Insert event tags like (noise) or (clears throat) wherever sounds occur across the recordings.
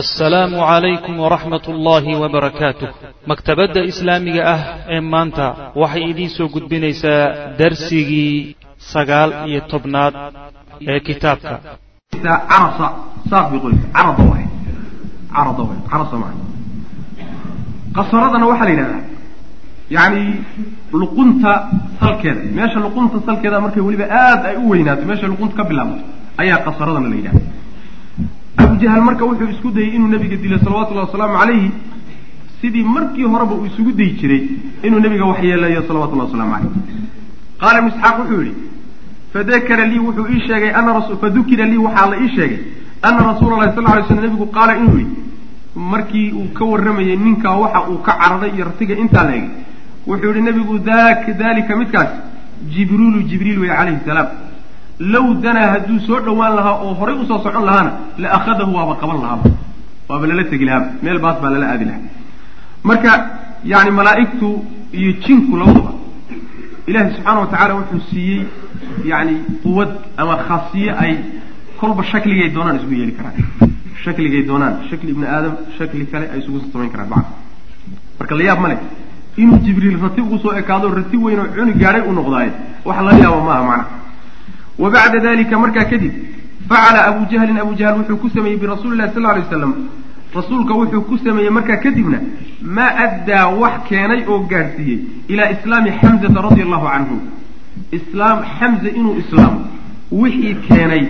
assalaamu calaykum waraxmat ullaahi wabarakaatuh maktabadda islaamiga ah ee maanta waxay idiin soo gudbinaysaa darsigii sagaal iyo tobnaad ee kitaabka. Qasaradana waxaa la yidhahdaa yani luqunta salkeeda. Meesha luqunta salkeeda markay weliba aad ay u weynaato meesha luqunta ka bilaabmato ayaa qasaradana la yidhahda abu jahal marka wuxuu isku dayey inuu nabiga dilo salawatullahi wasalaamu calayhi sidii markii horeba uu isugu dayi jiray inuu nabiga waxyeeleeyo salawatullahi waslamu calayh qaala ibnu isxaaq wuxuu yihi fadakara lii wuxuu ii sheegay fadukira lii waxaa la ii sheegay ana rasuula lahi sal lay slam nabigu qaala inuu yihi markii uu ka warramayay ninkaa waxa uu ka cararay iyo ratiga intaa la egay wuxuu yihi nabigu dak dalika midkaas jibriilu jibriil wey calayhi salaam low danaa hadduu soo dhowaan lahaa oo horay u soo socon lahaana la akhadahu waaba qaban lahaaba waaba lala tegi lahaaba meel baas baa lala aadi lahaa. Marka yani malaa'igtu iyo jinku labaduba ilaahay subxaana wa tacaala wuxuu siiyey yani quwad ama khaasiye ay kolba shakligay doonaan isugu yeeli karaan. Shakligay doonaan. Shakli ibni aadam shakli kale ay isugu samayn karaan. Bacd marka la ma leh. Inuu jibriil rati ugu soo ekaado rati weyn oo cuni gaadhay u noqdaaye wax laga yaabo maaha macna wa bacda dalika markaa kadib facala abu jahlin abu jahl wuxuu ku sameeyey birasuuli lahi sal lay waslam rasuulka wuxuu ku sameeyey markaa kadibna maa addaa wax keenay oo gaadhsiiyey ilaa islaami xamzata radia allahu canhu islaam xamza inuu islaamo wixii keenay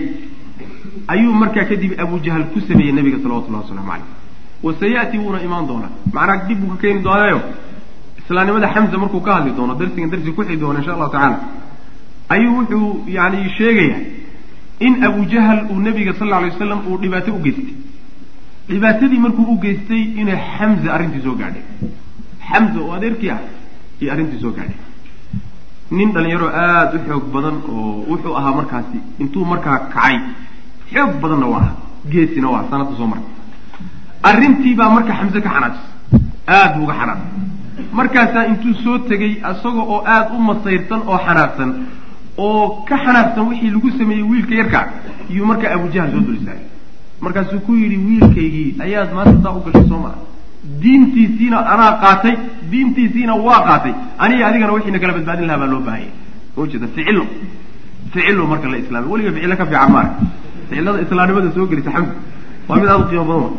ayuu markaa kadib abu jahl ku sameeyey nabiga salawatullahi waslamu caleyh wasayati wuuna imaan doonaa. Macnaa dib buu ka keeni doonaayo islaamnimada xamza markuu ka hadli doono darsigan darsi kuxi doona insha allahu tacala ayuu wuxuu yani sheegayaa in abu jahl uu nabiga sal lla alay wasalam uu dhibaato u geystay. Dhibaatadii markuu u geystay inay xamza arrintii soo gaadhay. Xamza oo adeerkii ah iyo arrintii soo gaadhay. Nin dhalinyaro aada u xoog badan oo wuxuu ahaa markaasi intuu markaa kacay xoog badanna waa ahaa. Geesina waa sanadda soo marka arrintii baa marka xamse ka xanaajisay aada buu uga xanaaqay markaasaa intuu soo tegey isaga oo aada u masayrsan oo xanaaqsan oo ka xanaaqsan wixii lagu sameeyey wiilka yarkaa. Iyuu markaa abujahal soo dul istaagay markaasuu ku yidhi wiilkaygii ayaad maanta saa u gashay soo maa diintiisiina anaa qaatay diintiisiina waa qaatay. Aniga adigana wixiina kala badbaadin lahaa baa loo baahanya. Ujeeda ficilo ficilo marka la islaamay weliga ficilo ka fiican maarag ficilada islaamnimada soo gelisa xamdi waa mid aada u qiimo badan.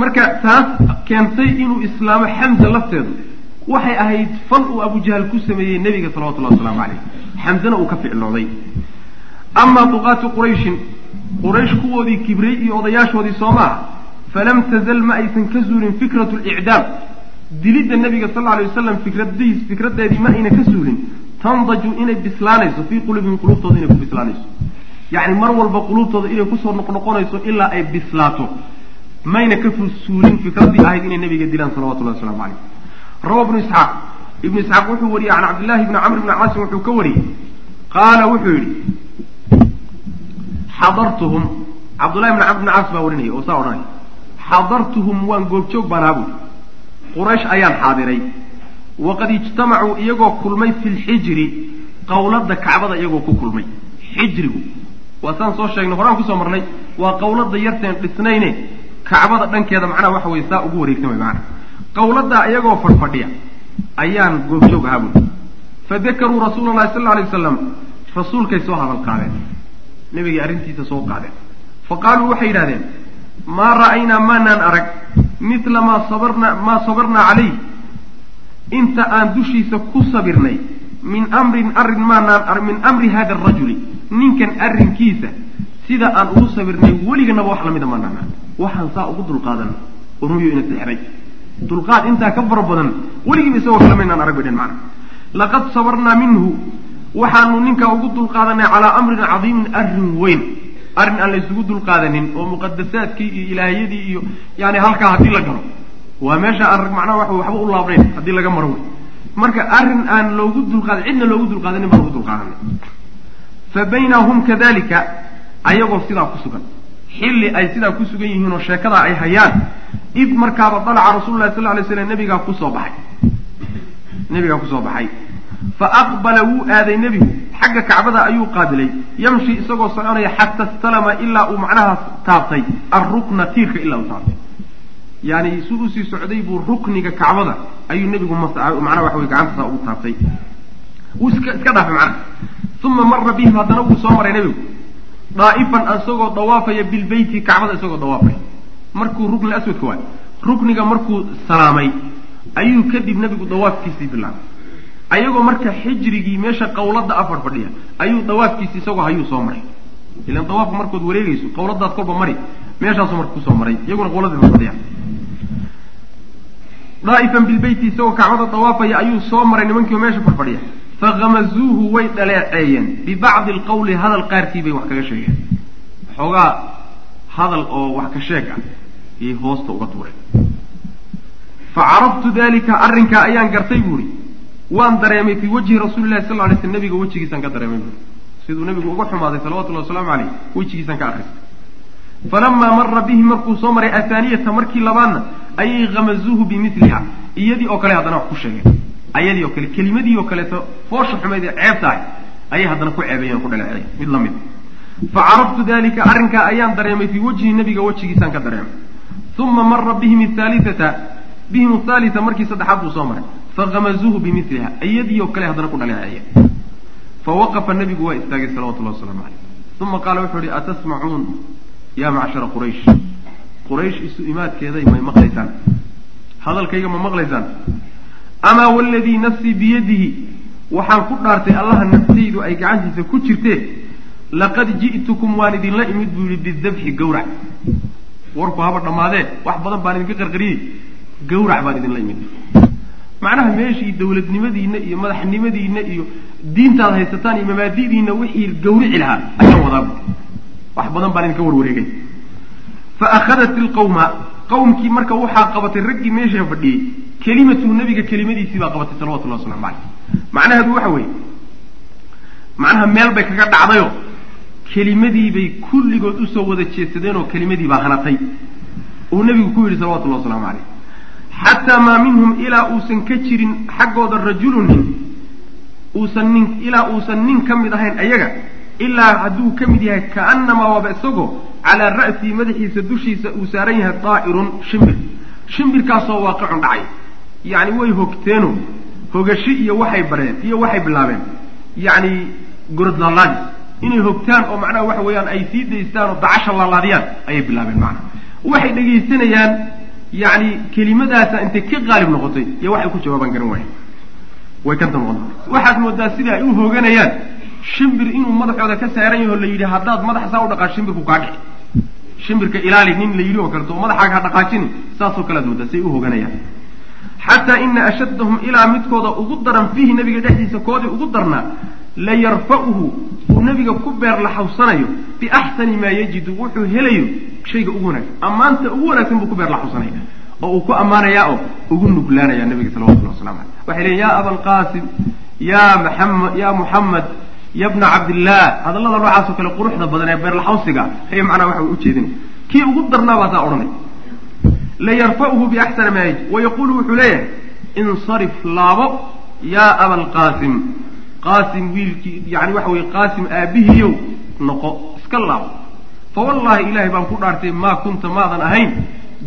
Marka taas keentay inuu islaamo xamza lafteedu waxay ahayd fal uu abujahal ku sameeyey nebiga salawatullahi wasalaamu caleyh xamzana uu ka ficlooday amaa duqaatu qurayshin quraysh kuwoodii kibrey iyo odayaashoodii soo maaha falam tazal ma aysan ka zuulin fikratu licdaam dilidda nebiga sal lla alay wasalam fikradiis fikradeedii ma ayna ka suulin tandaju inay bislaanayso fii quluubihim quluubtooda inay ku bislaanayso. Yacni mar walba quluubtooda inay ku soo noqnoqonayso ilaa ay bislaato. Mayna ka suulin fikraddii ahayd inay nabiga dilaan salawatullahi waslamu caleyh rawa ibnu isxaaq. Ibnu isxaaq wuxuu wariyey can cabdillahi bni camr bni caasim wuxuu ka wariyey. Qaala wuxuu yidhi xadartuhum cabdullahi bni camr bni caas baa warinaya oo saa odhanaya xadartuhum waan goobjoog baan ahaa buuri quraysh ayaan xaadiray. Waqad ijtamacuu iyagoo kulmay fi lxijri qowladda kacbada iyagoo ku kulmay. Xijrigu waa saan soo sheegnay horaan ku soo marnay waa qowladda yarteen dhisnayne kacbada dhankeeda macnaha waxa weye saa ugu wareegsan way macana qowladdaa iyagoo fadhfadhiya ayaan goobjoog ahaa buuri fadakaruu rasuula llahi sal lla alay wasalam rasuulkay soo hadal qaadeen. Nebigay arrintiisa soo qaadeen. Fa qaaluu waxay yidhahdeen maa ra'aynaa maanaan arag. Mitla maa sabarna maa sabarnaa calayh inta aan dushiisa ku sabirnay min amrin arrin maanaan min amri hada arajuli ninkan arrinkiisa sida aan ugu sabirnay weliganaba wax lamida maanaan arag. Waxaan saa ugu dulqaadan ruyo ina sixray dulqaad intaa ka fara badan weligiiba isagoo kale maynaan arag bay dhen macana laqad sabarnaa minhu waxaanu ninkaa ugu dulqaadanay calaa amrin cadiimin arrin weyn. Arrin aan la isugu dulqaadanin oo muqadasaadkii iyo ilaahiyadii iyo yani halkaa haddii la galo. Waa meesha aan rag macnaha wa waxba u laabnayn haddii laga maro wey marka arrin aan loogu dulqaadan cidna loogu dulqaadanin baan ugu dulqaadanay. Fa baynahum kadalika ayagoo sidaa ku sugan xilli ay sidaa ku sugan yihiin oo sheekadaa ay hayaan id markaaba dalaca rasuulu lahi sal alay slam nabigaa ku soo baxay. Nebigaa ku soo baxay. Fa aqbala wuu aaday nebigu xagga kacbada ayuu qaabilay yamshi isagoo soconaya xata istalama ilaa uu macnaha taabtay alrukna tiirka ilaa uu taabtay. Yani su u sii socday buu rukniga kacbada ayuu nebigu macnaha waxa wey gacantasaa ugu taabtay. Wuu iska iska dhaafay macnaha. Uma mara bihim haddana wuu soo maray nebigu daa'ifan isagoo dawaafaya bilbeyti kacbada isagoo dawaafaya. Markuu rukni aswadka waay rukniga markuu salaamay ayuu kadib nebigu dawaafkiisii bilaabay. Ayagoo marka xijrigii meesha qawladda afar fadhiya ayuu dawaafkiisi isagoo hayuu soo maray. Ilan dawaafka markood wareegayso qawladaad kolba mari meeshaasuu marka ku soo maray iyaguna qawladii fadhiya. Daa'ifan bilbeyti isagoo kacbada dawaafaya ayuu soo maray nimankii meesha farfadhiya fakhamazuuhu way dhaleeceeyeen. Bibacdi alqawli hadal qaarkii bay wax kaga sheegeen. Xoogaa hadal oo wax ka sheeg ah iyay hoosta uga tuureen. Fa caraftu dalika arrinkaa ayaan gartay buuhi waan dareemay fii wajhi rasuulillahi sal lay sl nabiga wejigiisaan ka dareemay buui siduu nabigu uga xumaaday salawatullahi wasalaamu caleyh wejigiisaan ka akristay falamaa mara bihi markuu soo maray athaaniyata markii labaadna ayay khamazuuhu bimiliha iyadii oo kale haddana wax ku sheegeen ayadii oo kale kelimadii oo kaleeto foosha xumayd ee ceeb tahay ayay haddana ku ceebeeyeen ku dhaleeceeyeen mid la mid fa caraftu dalika arrinkaa ayaan dareemay fii wajhi nabiga wejigiisaan ka dareemay. Uma mara bihim athaliata bihim athaalita markii saddexaad buu soo maray. Fakhamazuuhu bimiliha iyadii oo kale haddana ku dhaleeceeyeen. Fawaqafa nabigu waa istaagay salawatullahi wasalaamu caleyh uma qaala wuxuu ihi atasmacuun yaa macshara quraysh? Quraysh isu imaadkeeday may maqlaysaan? Hadalkayga ma maqlaysaan amaa waladii nafsii biyadihi waxaan ku dhaartay allaha naftaydu ay gacantiisa ku jirtee laqad ji'tukum waan idinla imid buu yihi bidabxi gawrac. Warku haba dhammaadee wax badan baan idinka qarqariyey gawrac baan idinla imid. Macnaha meeshii dawladnimadiina iyo madaxnimadiina iyo diintaad haysataan iyo mabaadi'diina wixii gawrici lahaa ayaan wadaabu wax badan baan idinka warwareegay. Fa akhadat ilqawma qawmkii marka waxaa qabatay raggii meesha fadhiyey kelimatu nabiga kelimadiisii baa qabatay salawatullahi waslamu caleyh macnaheedu waxa weeye macnaha meel bay kaga dhacdayo kelimadii bay kulligood u soo wada jeedsadeen oo kelimadii baa hanatay. Uu nebigu ku yidhi salawatullahi waslamu caleyh xataa maa minhum ilaa uusan ka jirin xaggooda rajulun nin uusan nin ilaa uusan nin ka mid ahayn ayaga ilaa hadduu ka mid yahay kaannamaa waaba isagoo calaa ra'sii madaxiisa dushiisa uu saaran yahay daa'irun shimbir. Shimbirkaasoo waaqicun dhacay. Yacni way hogteeno hogashi iyo waxay bareen iyo waxay bilaabeen. Yacni gorodlaalaadis inay hogtaan oo macnaha waxa weeyaan ay sii daystaan oo dacasha laalaadiyaan ayay bilaabeen macnaha. Waxay dhegaysanayaan yacni kelimadaasa intay ka qaalib noqotay iyo waxay ku jawaabaan garan waayan way ka damqon waxaad moodaa sida ay u hooganayaan shimbir inuu madaxooda ka saaran yaho la yidhi haddaad madaxa saa u dhaqaa shimbirku kaa dhici shimbirka ilaali nin la yidhi oo kaleto oo madaxaaga ha dhaqaajini saasoo kalead moodaa say u hooganayaan xataa ina ashaddahum ilaa midkooda ugu daran fiihi nabiga dhexdiisa koodii ugu darnaa la yarfa'uhu uu nabiga ku beer laxawsanayo biaxsani maa yajidu wuxuu helayo shayga ugu wanaagsan. Ammaanta ugu wanaagsan buu ku beer laxawsanaya oo uu ku ammaanayaa oo ugu nuglaanaya nabiga salawatullahi waslamu caleyh waxay leeyiin ya abalqaasim ya maxamed ya muxamed ya bna cabdillaah hadallada noocaasoo kale quruxda badan ee beerlaxawsiga ayay macnaha waxa way ujeedinay kii ugu darnaa baa saa odhanay. Layarfa'uhu biaxsana maa yajid wayaquulu wuxuu leeyahay insarif laabo yaa abalqaasim qaasim. Wiilkii yani waxa weye qaasim aabihiyow noqo iska laabo. Fa wallahi ilahay baan ku dhaartay maa kunta maadan ahayn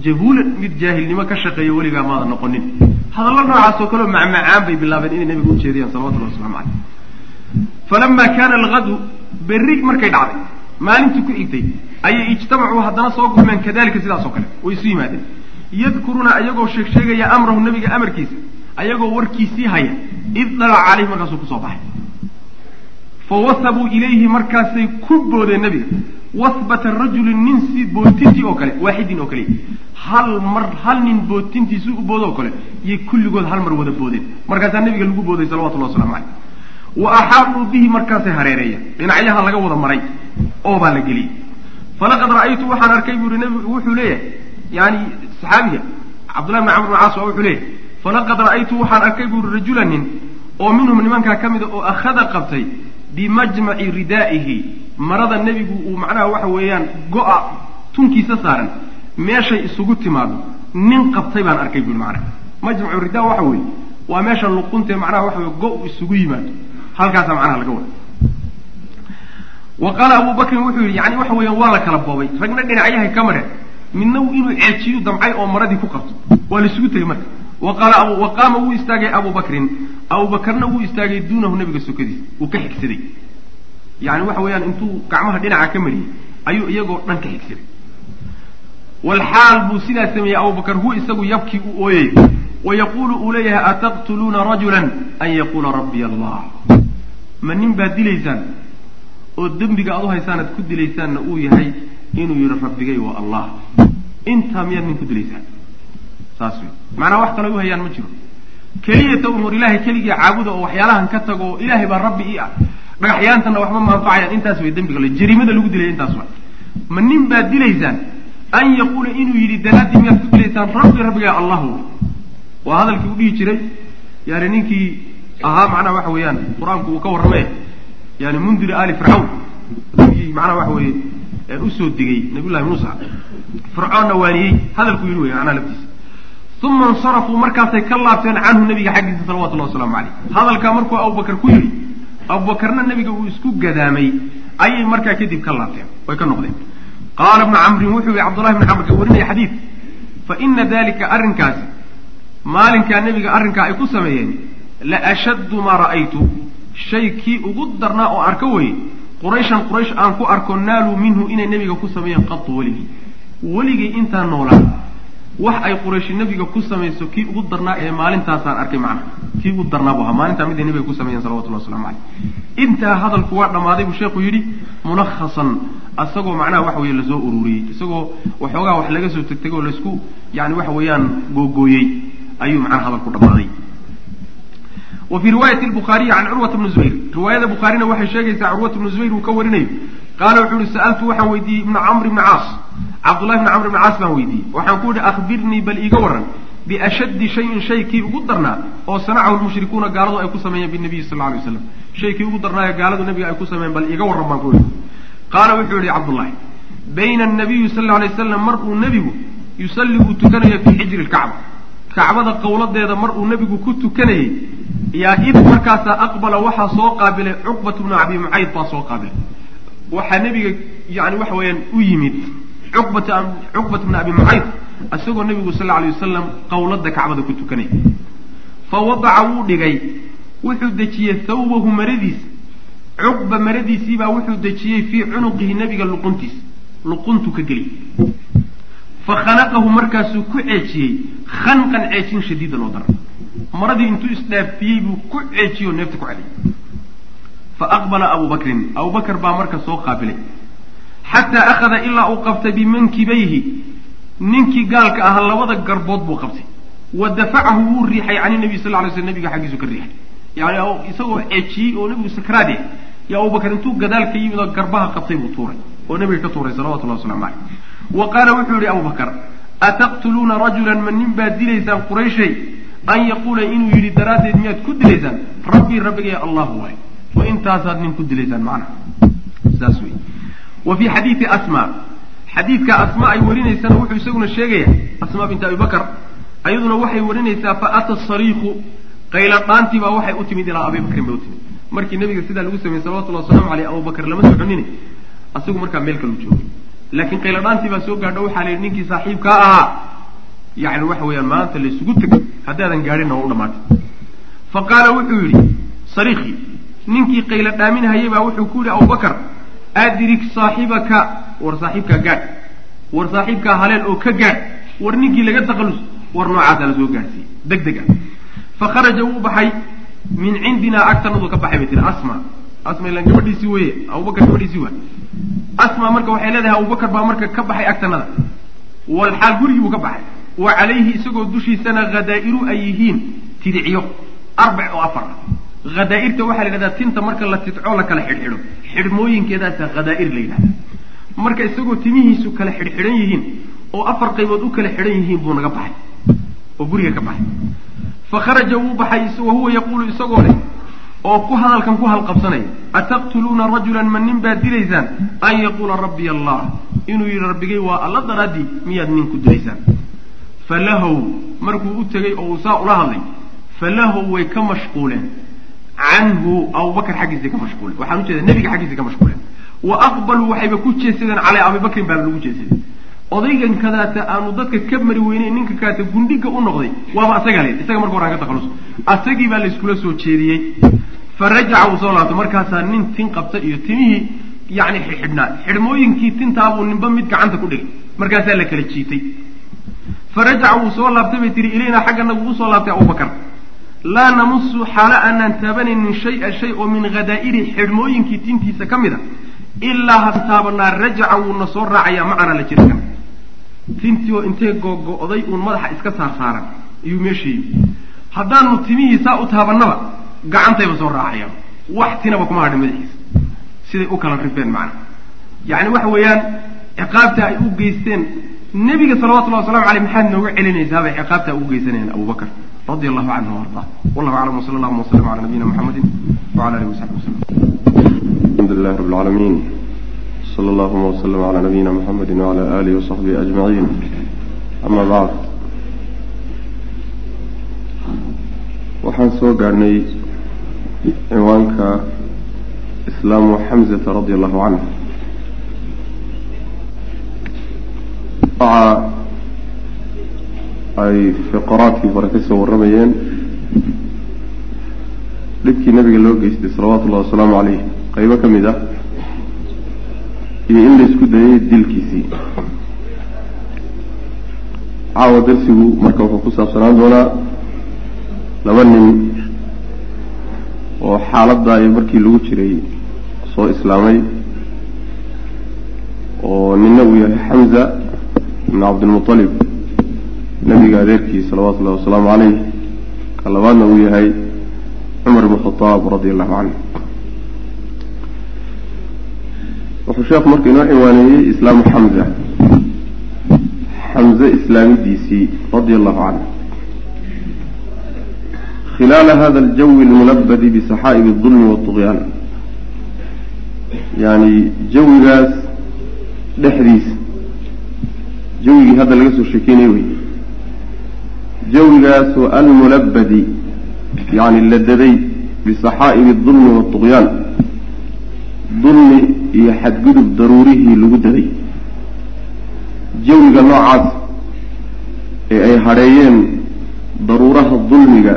jahuulan mid jaahilnimo ka shaqeeya weligaa maadan noqonin. Hadallo noocaasoo kaleo macmacaan bay bilaabeen inay nabiga ujeediyaan salawatullahi waslamu caleyh falama kaana algadu berri markay dhacday maalintii ku xigtay ayay ijtamacuu haddana soo gurmeen kadalika sidaas oo kale way isu yimaadeen yadkuruuna ayagoo sheeg sheegaya amrahu nabiga amarkiisa ayagoo warkiisii haya id dalaca caleyhi markaasuu ku soo baxay fa wasabuu ilayhi markaasay ku boodeen nabiga wasbata rajulin nin si bootintii oo kale waaxidin oo kale hal mar hal nin bootintiisi u boodo oo kale yay kulligood hal mar wada boodeen markaasaa nabiga lagu booday salawatullahi waslamu caleyh wa axaatuu bihi markaasay hareereeyeen dhinacyaha laga wada maray. Oo baa la geliyey falaqad ra'aytu waxaan arkay buu yihi nabigu wuxuu leeyahay. Yani saxaabiga cabdullahi bn camr bn caas waa wuxuu leeyahay. Falaqad ra'aytu waxaan arkay buu yihi rajula nin oo minhum nimankaa ka mida oo akhada qabtay bimajmaci ridaa'ihi. Marada nebigu uu macnaha waxa weeyaan go-a tunkiisa saaran. Meeshay isugu timaado nin qabtay baan arkay bui macnaha. Majmacu ridaa waxa weeye. Waa meesha luquntae macnaha waxa wey go isugu yimaado halkaasaa macnaha laga wada wa qaala abu bakrin wuxuu yidhi yani waxa weeyaan waa la kala boobay. Ragna dhinacyahay ka mareen. Midna inuu ceejiyu damcay oo maradii ku qabto. Waa la isugu tegey marka. Wa qaama wuu istaagay abu bakrin. Abu bakarna wuu istaagay duunahu nabiga sokadiisa uu ka xigsaday yani waxa weeyaan intuu gacmaha dhinaca ka mariyey ayuu iyagoo dhan ka xigsaday walxaal buu sidaa sameeyey abubakar hu isagu yabkii u ooyay wa yaquulu uu leeyahay ataqtuluuna rajulan an yaquula rabbiy allah ma nin baad dilaysaan oo dembiga aad u haysaan aad ku dilaysaanna uu yahay inuu yidhi rabbigay waa allah. Intaa miyaad nin ku dilaysaan? Saas wey macnaa wax kale u hayaan ma jiro. Keliyata un war ilaahay keligii caabuda oo waxyaalahan ka tago oo ilaahay baa rabbi ii ah. Dhagaxyaantana waxba maanfacayaan intaas way dembiga le jariimada lagu dilaya intaas wa ma nin baad dilaysaan an yaquula inuu yidhi daraaddii miyaad ku dilaysaan rabbi rabbiga allahu. Waa hadalkii u dhihi jiray. Yani ninkii ahaa macnaha waxa weeyaan qur'aanku uu ka warramay. Yani mundiri ali fircawn. Ninkii macnaha waxa weeye u soo digay nabiyullahi muusa. Fircoonna waaniyey hadalku yidhi wey macnaha laftiisa. Uma insarafuu markaasay ka laabteen canhu nabiga xaggiisa salawatullahi wasalaamu caleyh hadalkaa markuu abubakar ku yidhi abubakarna nabiga uu isku gadaamay ayay markaa kadib ka laabteen. Way ka noqdeen. Qaala bnu camrin wuxuu yihi cabdullahi bni camr ka warinaya xadiid fa ina dalika arrinkaasi maalinkaa nebiga arrinkaa ay ku sameeyeen la ashaddu maa ra'aytu. Shay kii ugu darnaa oo arko weye qurayshan quraysh aan ku arko naaluu minhu inay nebiga ku sameeyeen qatu weligii weligay intaan noolaa. Wax ay qurayshi nebiga ku samayso kii ugu darnaa ee maalintaasaan arkay macnaha kii ugu darnaa buu ahaa maalintaa miday nebiga ku sameeyeen salawatullah waslamu caleyh intaa hadalku waa dhammaaday buu sheekhu yidhi mulakhasan isagoo macnaha waxa weeye la soo ururiyey. Isagoo waxoogaa wax laga soo tegtegay oo la isku yani waxa weeyaan googooyey. Ayuu macnaha hadalku dhammaaday wa fii riwaayati lbukhaariyi can curwata bni zubayr. Riwaayada bukhaarina waxay sheegaysaa curwata bnu zubayr uu ka warinayo qaala wuxuu yihi sa'altu waxaan weydiiyey ibna camr ibni caas. Cabdullahi bni camr ibni caas baan weydiiyey. Waxaan ku yihi akhbirnii bal iiga warran biashaddi shayin shay ugu darnaa oo sanacahu lmushrikuuna gaaladu ay ku sameeyeen binabiyi sal alay waslam shay kii ugu darnaayo gaaladu nabiga ay ku sameeyeen bal iiga warran baan ku yihi qaala wuxuu yihi cabdullahi bayna anabiyi sal alay waslam mar uu nebigu yusalli uu tukanayo fii xijri lkacba kacbada qowladeeda mar uu nebigu ku tukanayey yaa id markaasaa aqbala waxaa soo qaabilay cuqbat bnu abi mucayd baa soo qaabilay. Waxaa nebiga yani waxa weeyaan u yimid cuqbat cuqbat bna abi mucayd isagoo nebigu sal alay wasalam qowladda kacbada ku tukanaya fa wadaca wuu dhigay wuxuu dejiyey thawbahu maradiisa cuqba maradiisiibaa wuxuu dejiyey fii cunuqihi nebiga luquntiisa luquntu ka geliy fa khanaqahu markaasuu ku ceejiyey khanqan ceejin shadiidan oo daran maradii intuu isdhaafiyey buu ku ceejiyey oo neefta ku celiyay fa aqbala abu bakrin. Abu bakr baa marka soo qaabilay. Xataa akhada ilaa uu qabtay bimankibayhi. Ninkii gaalka ahaa labada garbood buu qabtay. Wa dafacahu wuu riixay can nabiy sal lay sl nabiga xaggiisu ka riixay. Yani isagoo ceejiyey oo nebigu sakraad yahay yo abubakar intuu gadaal ka yimid oo garbaha qabtay buu tuuray. Oo nebiga ka tuuray salawatullahi waslamu caleyh wa qaala wuxuu yihi abubakar ataqtuluuna rajulan ma nin baad dilaysaan qurayshay an yaquula inuu yidhi daraaddeed miyaad ku dilaysaan rabbii rabbigay allahu waay wa intaasaad nin ku dilaysaan macnaha saas wey wa fii xadiidi asma xadiidka asma ay warinaysana wuxuu isaguna sheegaya asma binti abi bakr ayaduna waxay warinaysaa fa ata sariiku qayla dhaantii baa waxay u timid ilaa abi bakrin bay u timid markii nabiga sidaa lagu sameeyey salawatullahi waslamu aleyh abubakar lama soconine asigu markaa meel kalu joogay laakiin qayla dhaantii baa soo gaadho waxaa la yidhi ninkii saaxiibkaa ahaa yani waxa weeyaan maanta laysugu tegay haddaadan gaadhinna waa u dhamaatay. Fa qaala wuxuu yidhi sariikii ninkii qayla dhaaminhayay baa wuxuu ku yidhi abubakar adrik saaxibaka war saaxiibkaa gaadh war saaxiibkaa haleel oo ka gaadh war ninkii laga taqallus war noocaasaa la soo gaadhsiiyey deg deg ah fa kharaja wuu baxay min cindinaa agtanadu ka baxay bay tiri asma asma ilaan gabadhiisii weye abubakar gabadhiisii waa asma marka waxay leedahay abubakar baa marka ka baxay agtanada walxaal gurigii buu ka baxay. Wa calayhi isagoo dushiisana hadaa'iru ay yihiin tidicyo arbac oo afar. Ah hadaa'irta waxaa la yidhahdaa tinta marka la tidcoo la kala xidhxidho. Xidhmooyinkeedaasa hadaa'ir la yidhahda marka isagoo timihiisu kala xidhxidhan yihiin oo afar qaybood u kala xidhan yihiin buu naga baxay oo guriga ka baxay. Fa kharaja wuu baxay wa huwa yaquulu isagoo leh oo ku hadalkan ku halqabsanaya ataqtuluuna rajulan ma nin baad dilaysaan? An yaquula rabbiy allah inuu yidhi rabbigay waa alla daraaddii miyaad nin ku dilaysaan. Falahow markuu u tegey oo uu saa ula hadlay falahu way ka mashquuleen. Canhu abubakar xaggiisay ka mashquuleen. Waxaan ujeeda nebiga xaggiisay ka mashquuleen. Wa aqbaluu waxayba ku jeesadeen caleyh abibakrin baaba lagu jeesaday. Odaygan kadaata aanu dadka ka mari weynay ninka kadaata gundhiga u noqday waaba asagaa len isaga marka hore aan ka takhalus asagii baa layskula soo jeediyey fa rajaca soo laabtay markaasaa nin tin qabta iyo timihii yani xidhnaa xidhmooyinkii tintaabuu ninba mid gacanta ku dhigay. Markaasaa la kala jiitay. Fa rajaca wuu soo laabtay bay tihi ilaynaa xagga nagu u soo laabtay abubakar laa namusu xaalo aanaan taabanaynin shay-a shay oo min hadaa'iri xidhmooyinkii tintiisa ka mid a ilaa ha taabanaa rajaca wuuna soo raacayaa macanaa la jirkan tintii oo intee googo-day uun madaxa iska saar saaran ayuu meesha yimi haddaanu timihii saa u taabannaba gacantayba soo raacayaan wax tinaba kuma hadhin madaxiisa siday u kala rifeen macana yacni waxa weeyaan ciqaabta ay u geysteen nebiga salawatullahi wasalamu aleyh maxaad nooga celinaysaa bay ciqaabta ugu geysanayaan abubakar radi allahu canhu arda wallahu aclam wsala allahuma waslama cala nabiyina muxamedin wala alihi wasaxbi waslm alxamdu lilahi rab lcaalamiin sala allahuma waslama cala nabiyina muxamedi wacala alihi wasaxbihi ajmaciin ama bacd waxaan soo gaadhnay ciwaanka islaamu xamzata radi allahu canhu waxa ay fiqaraadkii hore ka soo warramayeen dhibkii nabiga loo geystay salawaatu ullahi wasalaamu caleyh qaybo ka mid ah iyo in la isku dayay dilkiisii. Caawa darsigu marka wuxuu ku saabsanaan doonaa laba nin oo xaaladda iyo markii lagu jiray soo islaamay oo nina uu yahay xamza ibn cabdilmutalib nabiga adeerkii salawaatu ullahi wasalaamu caleyh ka labaadna uu yahay cumar ibn khataab radi allahu canhu. Wuxuu sheekhu marka inoo ciwaaneeyey islaamu xamza xamze islaamidiisii radia allahu canhu khilaala hada aljawi almunabadi bisaxaa'ib aldulmi walطugyaan yani jawigaas dhexdiisa jawigii hadda laga soo sheekeynay wey jawigaasoo almunabadi yani la daday bisaxaa'ibi adulmi walطugyaan dulmi iyo xadgudub daruurihii lagu daday jawiga noocaas ee ay hadheeyeen daruuraha dulmiga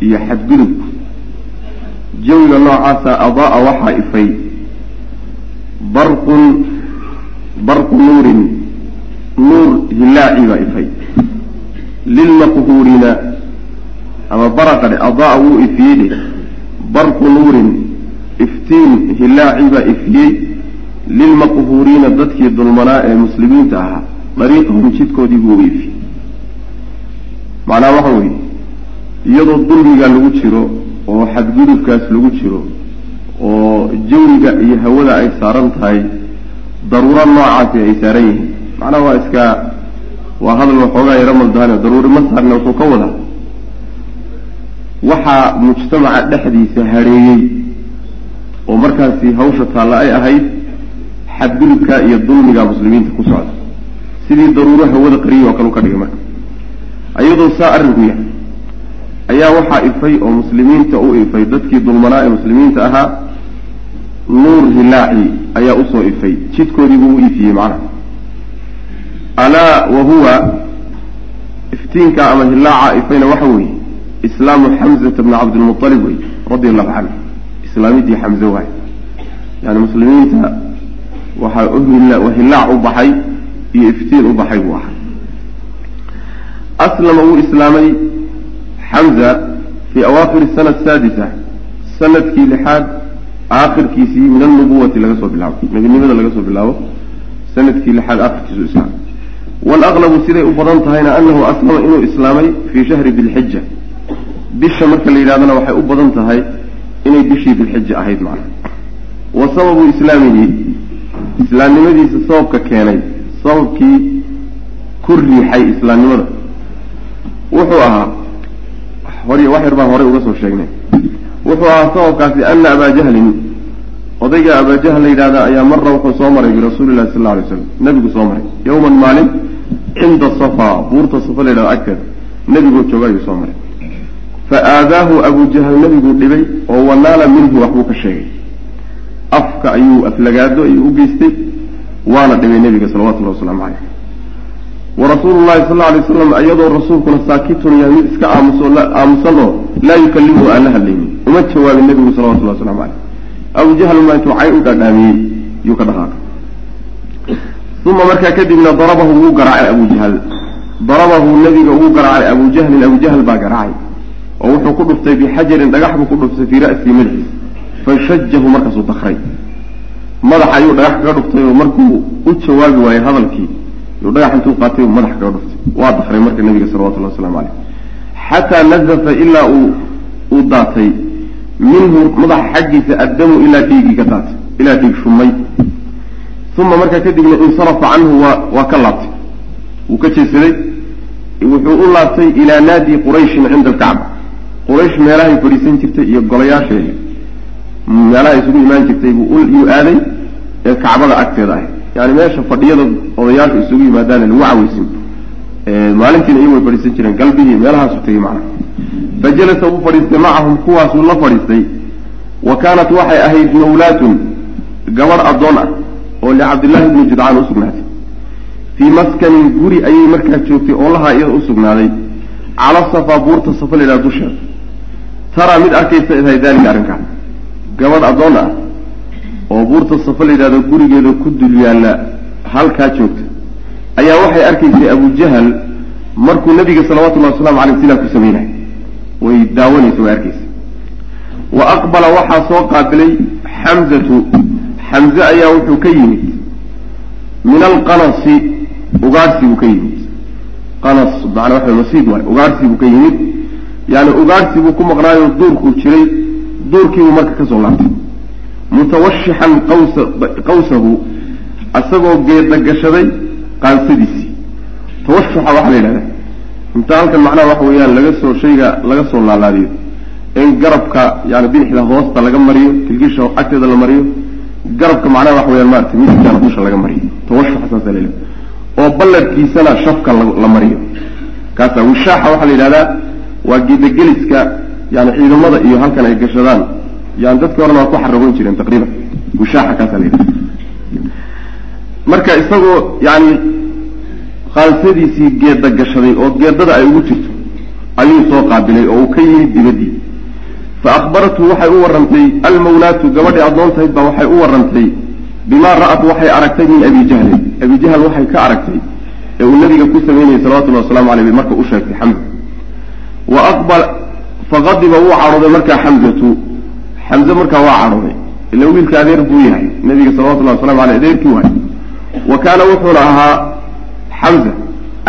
iyo xadgudubku jawiga noocaasa adaa-a waxaa ifay barqun barqu nuurin nuur hilaaci baa ifay. Lilmaqhuurina ama baraqadhe adaa-a wuu ifiyey dheh barqu nuurin iftiin hilaaci baa ifiyey. Lilmaqhuuriina dadkii dulmanaa ee muslimiinta ahaa dariiqahum jidkoodii buu u ifiyey. Macnaha waxa weeye iyadoo dulmiga lagu jiro oo xadgudubkaas lagu jiro oo jawiga iyo hawada ay saaran tahay daruuro noocaasi ay saaran yihiin. Macnaha waa iska waa hadal waxoogaa yaro maldaane daruuri ma saarna wuxuu ka wadaa. Waxaa mujtamaca dhexdiisa hadheeyey oo markaasi hawsha taalla ay ahayd xadgudubka iyo dulmiga muslimiinta ku socda. Sidii daruuro hawada qariyo oo kale u ka dhigay marka. Iyadoo saa arrinku yahay ayaa waxaa ifay oo muslimiinta u ifay. Dadkii dulmanaa ee muslimiinta ahaa nuur hilaaci ayaa u soo ifay. Jidkoodiibuu u ifiyey macnaha. Alaa wa huwa iftiinka ama hilaaca ifayna waxa weeye islaamu xamzata bni cabdilmualib wey radi allahu canhu. Islaamidii xamze waay. Yani muslimiinta waxaa hilaac u baxay iyo iftiin u baxay buu ahaa. Aslama wuu islaamay xamza fii awaakiri sana saadisa sannadkii lixaad aakhirkiisii min alnubuwati laga soo bilaabo nebinimada laga soo bilaabo sannadkii lixaad aakhirkiisu islaamay waalaqlabu siday u badan tahayna anahu aslama inuu islaamay fii shahri dilxija bisha marka la yidhahdana waxay u badan tahay inay bishii dilxija ahayd macna wa sababu islaamihi islaamnimadiisa sababka keenay sababkii ku riixay islaamnimada wuxuu ahaa hor wax yar baan horay uga soo sheegnay. Wuxuu ahaa sababkaasi ana abaa jahlin. Odayga abaa jahl la yidhahda ayaa mara wuxuu soo maray birasuuli llahi sal lla alay slam nebigu soo maray. Yowman maalin cinda safa buurta safa la yidhahdo agteeda nebigoo jooga ayuu soo maray. Fa aadaahu abujahal nebiguu dhibay oo wanaala minhu waxbuu ka sheegay. Afka ayuu aflagaado ayuu u geystay waana dhibay nebiga salawatullahi wasalaamu caleyh wa rasuulu llahi sal alay waslam iyadoo rasuulkuna saakitun yahay mid iska aamuso aamusan oo laa yukallimuhu aan la hadlaynin. Uma jawaabin nebigu salawatullahi waslamu caleyh abujahal maa intuu cay u dhaadhaamiyey yuu ka dhaqaaqay uma markaa kadibna darabahu wuu garaacay abujahal darabahu nebiga wuu garaacay abujahlin abujahl baa garaacay. Oo wuxuu ku dhuftay bixajarin dhagax buu ku dhuftay fii ra'sii madaxiisa fashajahu markaasuu dakray madaxa ayuu dhagax kaga dhuftay oo markuu u jawaabi waayey hadalkii yuu dhagax intuu qaatay madax kaga dhuftay. Waa dakray marka nebiga salawatullahi waslamu caleyh xataa nazafa ilaa uu uu daatay. Minhu madaxa xaggiisa addamu ilaa dhiiggii ka daatay ilaa dhiig shumay. Uma markaa kadibna insarafa canhu waa waa ka laabtay. Wuu ka jeesaday. Wuxuu u laabtay ilaa naadi qurayshin cinda alkacba. Quraysh meelahay fadhiisan jirtay iyo golayaasheeda. Meelaha isugu imaan jirtay buu yuu aaday ee kacbada agteeda ahay yani meesha fadhiyada odayaashu isugu yimaadaan lagu caweysin maalintiina iyagu way fadhiisan jireen galbihii meelahaasu tegey macna. Fa jalasa wuu fadhiistay macahum kuwaasuu la fadhiistay. Wa kaanat waxay ahayd mawlaatun gabadh addoon ah oo licabdillahi bni judcaan u sugnaatay. Fii maskanin guri ayay markaa joogtay oo lahaa iyada u sugnaaday. Cala safaa buurta safa la yidhaha dusheeda. Taraa mid arkaysa tahay daalika arrinkaas gabadh addoon ah oo buurta safa la yidhahdo gurigeeda ku dul yaalla halkaa joogta. Ayaa waxay arkaysay abujahal markuu nabiga salawatullahi waslamu caleyh sidaa ku sameynay. Way daawanaysa way arkaysa. Wa aqbala waxaa soo qaabilay xamzatu xamze ayaa wuxuu ka yimid min alqanasi ugaarhsibuu ka yimid. Qanas macnaa waxa masiid waay ugaarhsibuu ka yimid. Yani ugaarhsibuu ku maqnaayo duurkuu jiray duurkiibuu marka ka soo laabtay mutawashixan qawsa qawsahu isagoo geeda gashaday qaansadiisii tawashuxa waxaa la yidhahda inta halkan macnaha waxa weeyaan laga soo shayga laga soo laalaadiyo in garabka yani bidixda hoosta laga mariyo kilgisha agteeda la mariyo garabka macnaha waxa weyaan maarata midigana dusha laga mariyo. Tawashuxa saasa la oo ballarkiisana shafka la mariyo. Kaasa wishaaxa waxaa la yidhahdaa waa geedageliska yani ciidamada iyo halkan ay gashadaan yani dadkii horena waa ku xaragoyn jireen taqriiban. Wishaaxa kaasa la yidhahda marka isagoo yani qaansadiisii geeda gashaday oo geedada ay ugu jirto ayuu soo qaabilay oo uu ka yimid dibaddii fa akhbarathu waxay u warrantay almawlaatu gabadhii addoontahayd baa waxay u warrantay bimaa ra'at waxay aragtay min abi jahlin abi jahl waxay ka aragtay ee uu nabiga ku samaynayay salawatullahi waslamu aleyh marka u sheegtay xamza wa aqbal faqadiba wuu cadhooday markaa xamzatu xamze markaa waa cadhooday ila wiilka adeer buu yahay. Nabiga salawatullahi waslamu aleyh adeerkii waay wa kaana wuxuuna ahaa xamza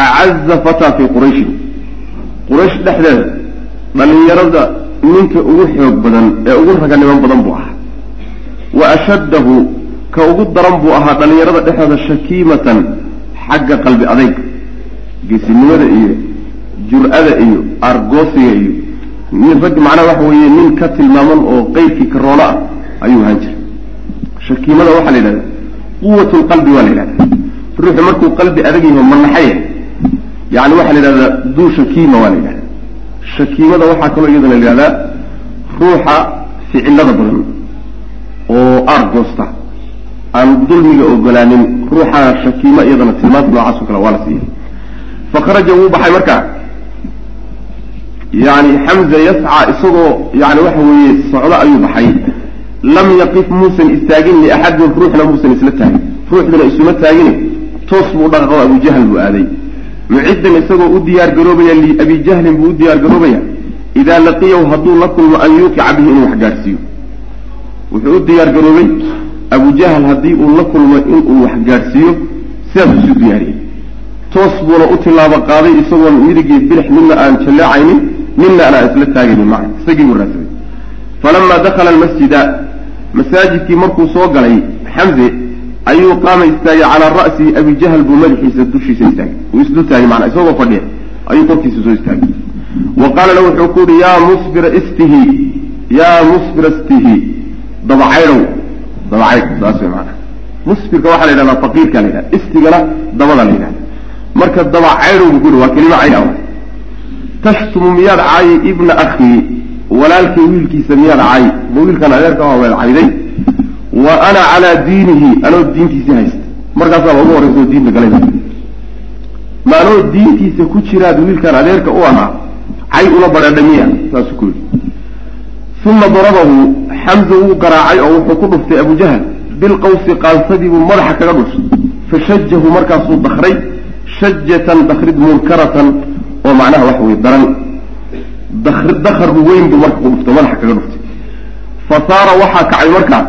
acaza fataa fii qurayshin quraysh dhexdeeda dhallinyarada ninka ugu xoog badan ee ugu raganiman badan buu ahaa. Wa ashaddahu ka ugu daran buu ahaa dhallinyarada dhexdeeda shakiimatan xagga qalbi adayg geesinimada iyo jur-ada iyo argoosiga iyo rag macnaha waxa weeye nin ka tilmaaman oo qeydkii karoolo ah ayuu ahaan jiray. Shakiimada waxaa la yidhahda quwat lqalbi waa la yidhahda ruuxu markuu qalbi adag yaho manaxaya yani waxaa la yidhahdaa duu shakiima waa la yidhahda shakiimada waxaa kaloo iyadana la yidhahdaa ruuxa ficilada badan oo aargoosta aan dulmiga ogolaanin ruuxaa shakiimo iyadana tilmaanta noocaas o kale waa la siiyay. Fakharaja wuu baxay marka yani xamza yascaa isagoo yani waxa weeye socdo ayuu baxay. Lam yaqif muusan istaagin liaxadin ruuxna muusan isla taagin. Ruuxduna isuma taagine toos buu dhaqaqo abujahl buu aaday. Muciddan isagoo u diyaar garoobaya liabi jahlin buu u diyaar garoobaya idaa laqiyahu hadduu la kulmo an yuuqica bihi inuu wax gaadhsiiyo wuxuu u diyaar garoobay. Abujahl haddii uu la kulmo inuu wax gaadhsiiyo sidaas isu diyaariyey. Toos buuna u tilaabo qaaday isagoon midigii bidix midna aan jalleecaynin midna anaan isla taagaynin maca isagii buu raadsaday falamaa dakhala almasjida masaajidkii markuu soo galay xamze ayuu qaama istaagay calaa ra'si abi jahl buu madaxiisa dushiisa istaagay. Uu isdul taagay maanaa isagoo fadhiya ayuu korkiisa soo istaagay. Wa qaala lahu wuxuu ku uhi yaa musbira istihi yaa musbira istihi dabacaydhow dabacaydh saas way maanaa musbirka waxaa la yidhahdaa faqiirka la yidhahda istigana dabada la yidhahda marka dabacaydhow buu ku yihi waa kelima cayn ah tashtumu miyaad caayi ibna akhii walaalkay wiilkiisa miyaad caayi ma wiilkan adeerka waa cayday wa ana calaa diinihi anoo diintiisii haysta markaasaa ugu horreysa oo diinta galayba ma anoo diintiisa ku jiraad wiilkan adeerka u ahaa cay ula badheedhay miya saasuu ku yidhi uma darabahu xamza wuu garaacay oo wuxuu ku dhuftay abujahal bilqawsi qaansadii buu madaxa kaga dhuftay fashajahu markaasuu dakray shajatan dakrid munkaratan oo macnaha waxa weye daran. Dakar weyn buu marka ku dhuftay madaxa kaga dhuftay fa saara waxaa kacay markaa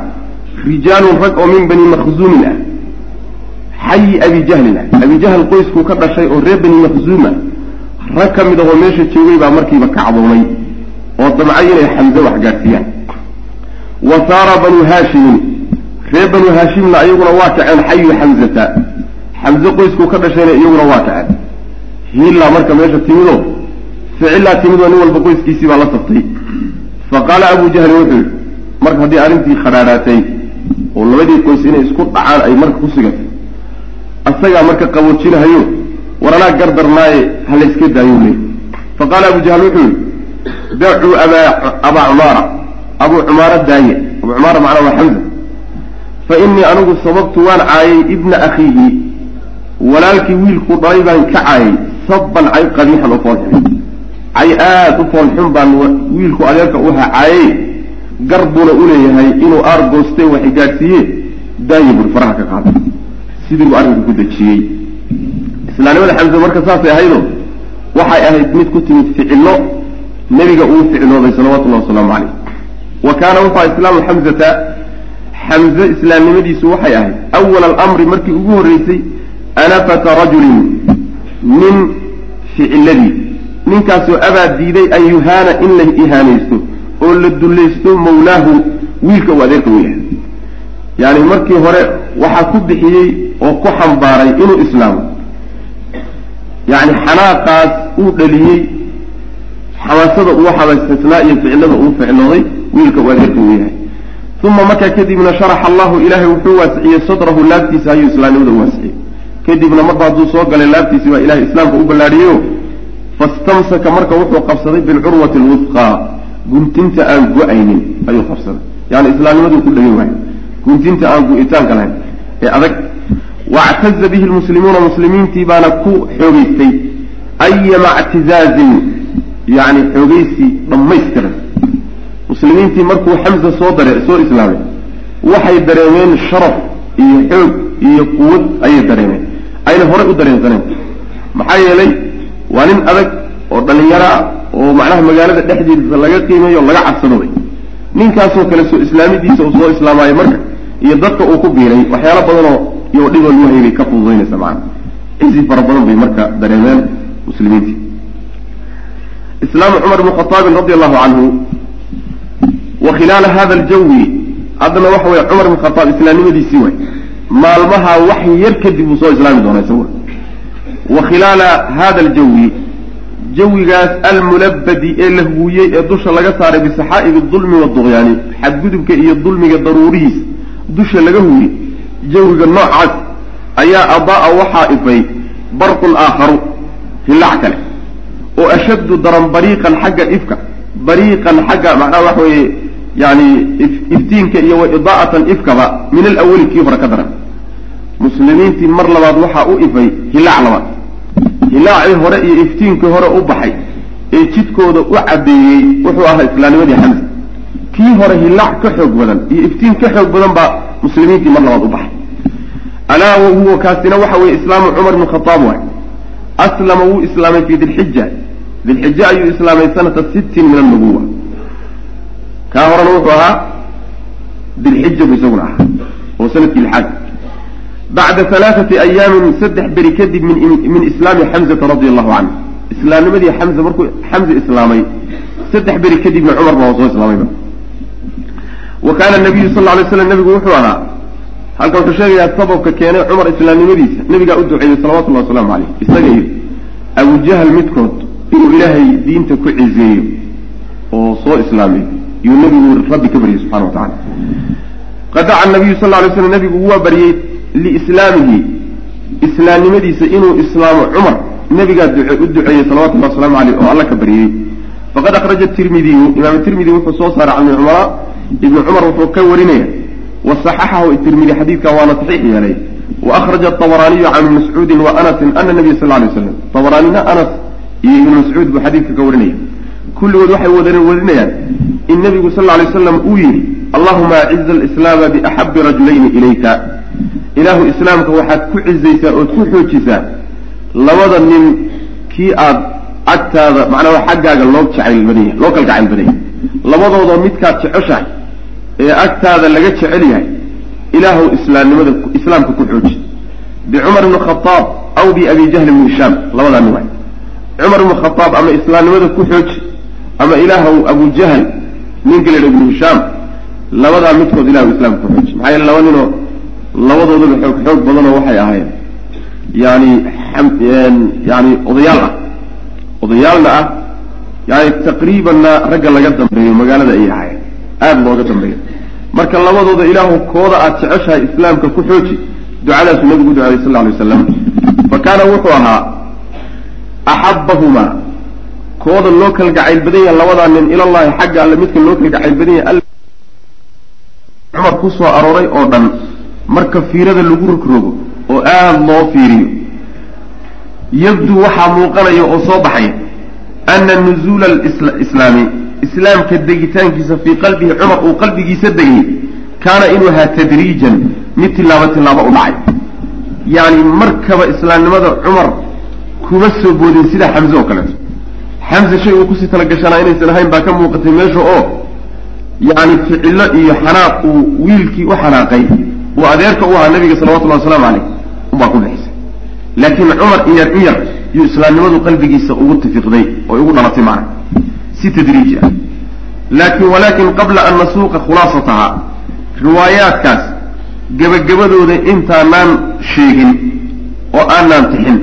rijaalun rag oo min bani makhzuumin ah. Xayi abi jahlin ah. Abi jahl qoyskuu ka dhashay oo reer bani makhzuuma rag ka mid ahoo meesha joogay baa markiiba kacdoomay oo damcay inay xamze wax gaadhsiiyaan wa saara banu haashimin reer banu haashimna iyaguna waa kaceen xayu xamzata. Xamze qoyskuu ka dhashayna iyaguna waa kaceen hiillaa marka meesha timidoo ficillaa timidoo nin walba qoyskiisii baa la sabtay. Fa qaala abu jahlin wuxuu yihi marka haddii arrintii khadhaadhaatay oo labadii qoys inay isku dhacaan ay marka ku sigatay asagaa marka qaboojinahayo war anaa gardarnaaye ha la yska daayo le fa qaala abu jahl wuxuu yihi dacuu abaa abaa cumaara abuu cumaara daaye. Abuu cumaara macnaa waa xamza. Fa innii anigu sababtu waan caayay ibna akhiihi walaalkii wiilkuu dhalay baan ka caayay sabban cay qabiixan oo foolxun cay aada u foolxun baan wiilku adeerka u ahaa caayay gar buuna uleeyahay inuu aar goostay waxay gaadhsiiye daaye buri faraha ka qaaday. Sidii buu arrinka ku dejiyey. Islaamnimada xamse marka saasay ahaydo waxay ahayd mid ku timid ficillo. Nebiga uu ficlooday salawatullahi wasalaamu calayh. Wa kaana wuxua islaamu xamzata xamze islaamnimadiisu waxay ahayd awala alamri markii ugu horreysay anafata rajulin nin ficiladii ninkaasoo abaa diiday an yuhaana in la ihaanaysto oo la dullaysto mawlaahu wiilka uu adeerka u yahay. Yaani markii hore waxaa ku bixiyey oo ku xambaaray inuu islaamo. Yacni xanaaqaas uu dhaliyey xamaasada uu xabaystasnaa iyo ficilada uu ficlooday wiilka uu adeerka uu yahay. Uma markaa kadibna sharaxa allahu ilaahay wuxuu waasiciyey sadrahu laabtiisa ayuu islaamnimada u waasiciyey kadibna marba hadduu soo galay laabtiisi baa ilahay islaamka u ballaadhiyeyo fastamsaka marka wuxuu qabsaday bilcurwati alwusqaa guntinta aan go'aynin ayuu qabsaday. Yani islaamnimaduu ku dhegin waayo guntinta aan gu-itaanka lahayn ee adag. Wactaza bihi lmuslimuuna muslimiintii baana ku xoogeystay ayama ctizaazin yani xoogeysi dhammaystiran muslimiintii markuu xamza soo dare soo islaamay waxay dareemeen sharaf iyo xoog iyo quwad ayay dareemeen ayna horey u dareensaneen maxaa yeelay waa nin adag oo dhalinyaro ah oo macnaha magaalada dhexdiisa laga qiimeeyo laga cabsadooday ninkaasoo kale soo islaamidiisa uu soo islaamaayo marka iyo dadka uu ku biiray waxyaalo badanoo iyo dhiboo lagu haybay ka fududaynaysa macana cizi fara badan bay marka dareemeen muslimiintii. Islaamu cumar ibn khataabin radi allahu canhu wa khilaala hada aljawi haddana waxa weye cumar ibn khataab islaamnimadiisii waay maalmaha wax yar kadib uu soo islaami doona isagu wa khilaala hada aljawi jawigaas almulabadi ee la huwiyey ee dusha laga saaray bisaxaa'ibi dulmi waduqyaani xadgudubka iyo dulmiga daruurihiis dusha laga huwiyey jawiga noocaas ayaa adaa-a waxaa ifay barqun aakharu hilac kale. Oo ashaddu daran bariiqan xagga ifka bariiqan xagga macnaha waxa weeye yani iftiinka iyo wa idaa'atan ifkaba min alawali kii hore ka daran muslimiintii mar labaad waxaa u ifay hilaac labaad. Hilaacii hore iyo iftiinkii hore u baxay ee jidkooda u caddeeyey wuxuu ahaa islaamnimadii xamsa kii hore hilaac ka xoog badan iyo iftiin ka xoog badan baa muslimiintii mar labaad u baxay. Alaa wa huwa kaasina waxa weeye islaamu cumar bn khataab waay. Aslama wuu islaamay fii dilxija dilxija ayuu islaamay sanata sittin min annubuwa kaa horena wuxuu ahaa dilxija bu isaguna ahaa oo sannadkii lixaad bacda halaaثati ayaamin saddex beri kadib min islaami xamzata radi allahu canhu islaamnimadii xamza markuu xamza islaamay saddex beri kadibna cumar baa soo islaamayba wa kaana nabiyu sal lay slam nabigu wuxuu ahaa halkan wuxuu sheegayaa sababka keenay cumar islaamnimadiisa nabigaa u duceeyey salawatullahi wasalaamu caleyh isaga iyo abujahal midkood inuu ilaahay diinta ku cizeeyo oo soo islaamiyo yuu nabigu rabbi ka baryay subxana wa tacala qad daca nabiyu sal lay slam nabigu waa baryey liislaamihi islaamnimadiisa inuu islaamo cumar nabigaa u duceeyey salawatullahi wasalaamu caleyh oo alla ka baryey faqad akhraja tirmidiyu imaam tirmidi wuxuu soo saaray can ibni cumara ibni cumar wuxuu ka warinaya wasaxaxahu tirmidi xadiidka waana saxiix yeelay waأkhraja aطabaraaniyu can ibni mascuudin wa anasin ana nabiya sal lay slam abaraanina anas iyo ibnu mascuud buu xadiidka ka warinaya. Kulligood waxay wada warinayaan in nabigu sal lay slam uu yidhi allahuma aciza alislaama biaxabi rajulayni ilayka ilaahu islaamka waxaad ku cizaysaa ood ku xoojisaa labada nin kii aad agtaada macnaha xaggaaga loo jacayl badan yahay loo kalgacayl badan yahay labadoodoo midkaad jeceshahay ee agtaada laga jecel yahay ilaahu islaamnimada islaamka ku xooji. Bicumar ibni khaaab aw biabi jahl ibni hishaam labadaa nin waay. Cumar ibni khaaab ama islaamnimada ku xooji ama ilaahu abu jahl ninka la ibnu hishaam labadaa midkood ilahu islaamka ku xooji. Maxaa yeele laba ninoo labadoodaba xoog xoog badanoo waxay ahaayeen. Yani yani odayaal ah. Odayaalna ah yani taqriibanna ragga laga dambeeyo magaalada ay ahaayeen. Aada looga dambeeyo. Marka labadooda ilaahu kooda aad jeceshahay islaamka ku xooji ducadaasuu nabigu u ducayay sal ly waslam fa kaana wuxuu ahaa axabahumaa kooda loo kalgacayl badan yahay labadaa nin ilallahi xagga alle midka loo kalgacayl badan yahay cumar ku soo arooray oo dhan marka fiirada lagu rogrogo oo aada loo fiiriyo. Yabduu waxaa muuqanaya oo soo baxaya ana nuzuula alislaami islaamka degitaankiisa fii qalbihi cumar uu qalbigiisa degay kaana inuu ahaa tadriijan mid tilaabo tilaabo u dhacay. Yacni markaba islaamnimada cumar kuma soo boodin sida xamse oo kaleeto xamse shay uu ku sii talagashanaa inaysan ahayn baa ka muuqatay meesha oo yacni ficillo iyo xanaaq uu wiilkii u xanaaqay uu adeerka u ahaa nabiga salawatullahi wasalaamu caleyh ubaa ku dhexisay laakiin cumar in yar in yar yuu islaamnimadu qalbigiisa ugu tafiqday oy ugu dhalatay macna. Si tadriiji ah. Laakin walakin qabla an nasuuqa khulaasataha riwaayaadkaas gebagabadooda intaanaan sheegin oo aanaan tixin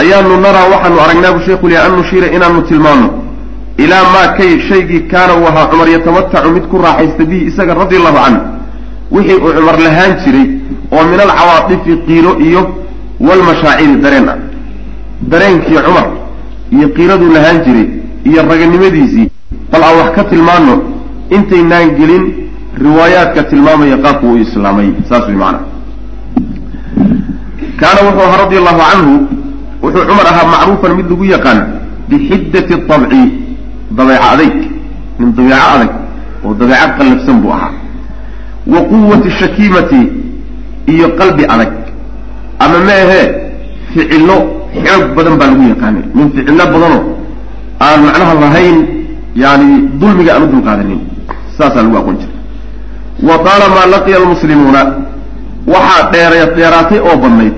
ayaanu naraa waxaanu aragnaa bu sheikhu li an nushiira inaanu tilmaano ilaa maa kay shaygii kaana uu ahaa cumar yatamatacu mid ku raaxaysta bihi isaga radia allahu canhu wixii uu cumar lahaan jiray oo min alcawaatifi qiiro iyo walmashaaciri dareen ah. Dareenkii cumar iyo qiiraduu lahaan jiray iyo raganimadiisii bal aan wax ka tilmaano intaynaan gelin riwaayaadka tilmaamaya qaabku uu islaamay saas way macanaa kaana wuxuu ahaa radia allahu canhu wuxuu cumar ahaa macruufan mid lagu yaqaan bixiddati abci dabeeco adayg min dabeeco adag oo dabeeco qallafsan buu ahaa wa quwati shakiimati iyo qalbi adag ama ma ahee ficillo xoog badan baa lagu yaqaanay min ficillo badanoo aan macnaha lahayn yani dulmiga aan u dulqaadanin saasaa lagu aqoon jiray wa taalamaa laqiya almuslimuuna waxaa dheera dheeraatay oo badnayd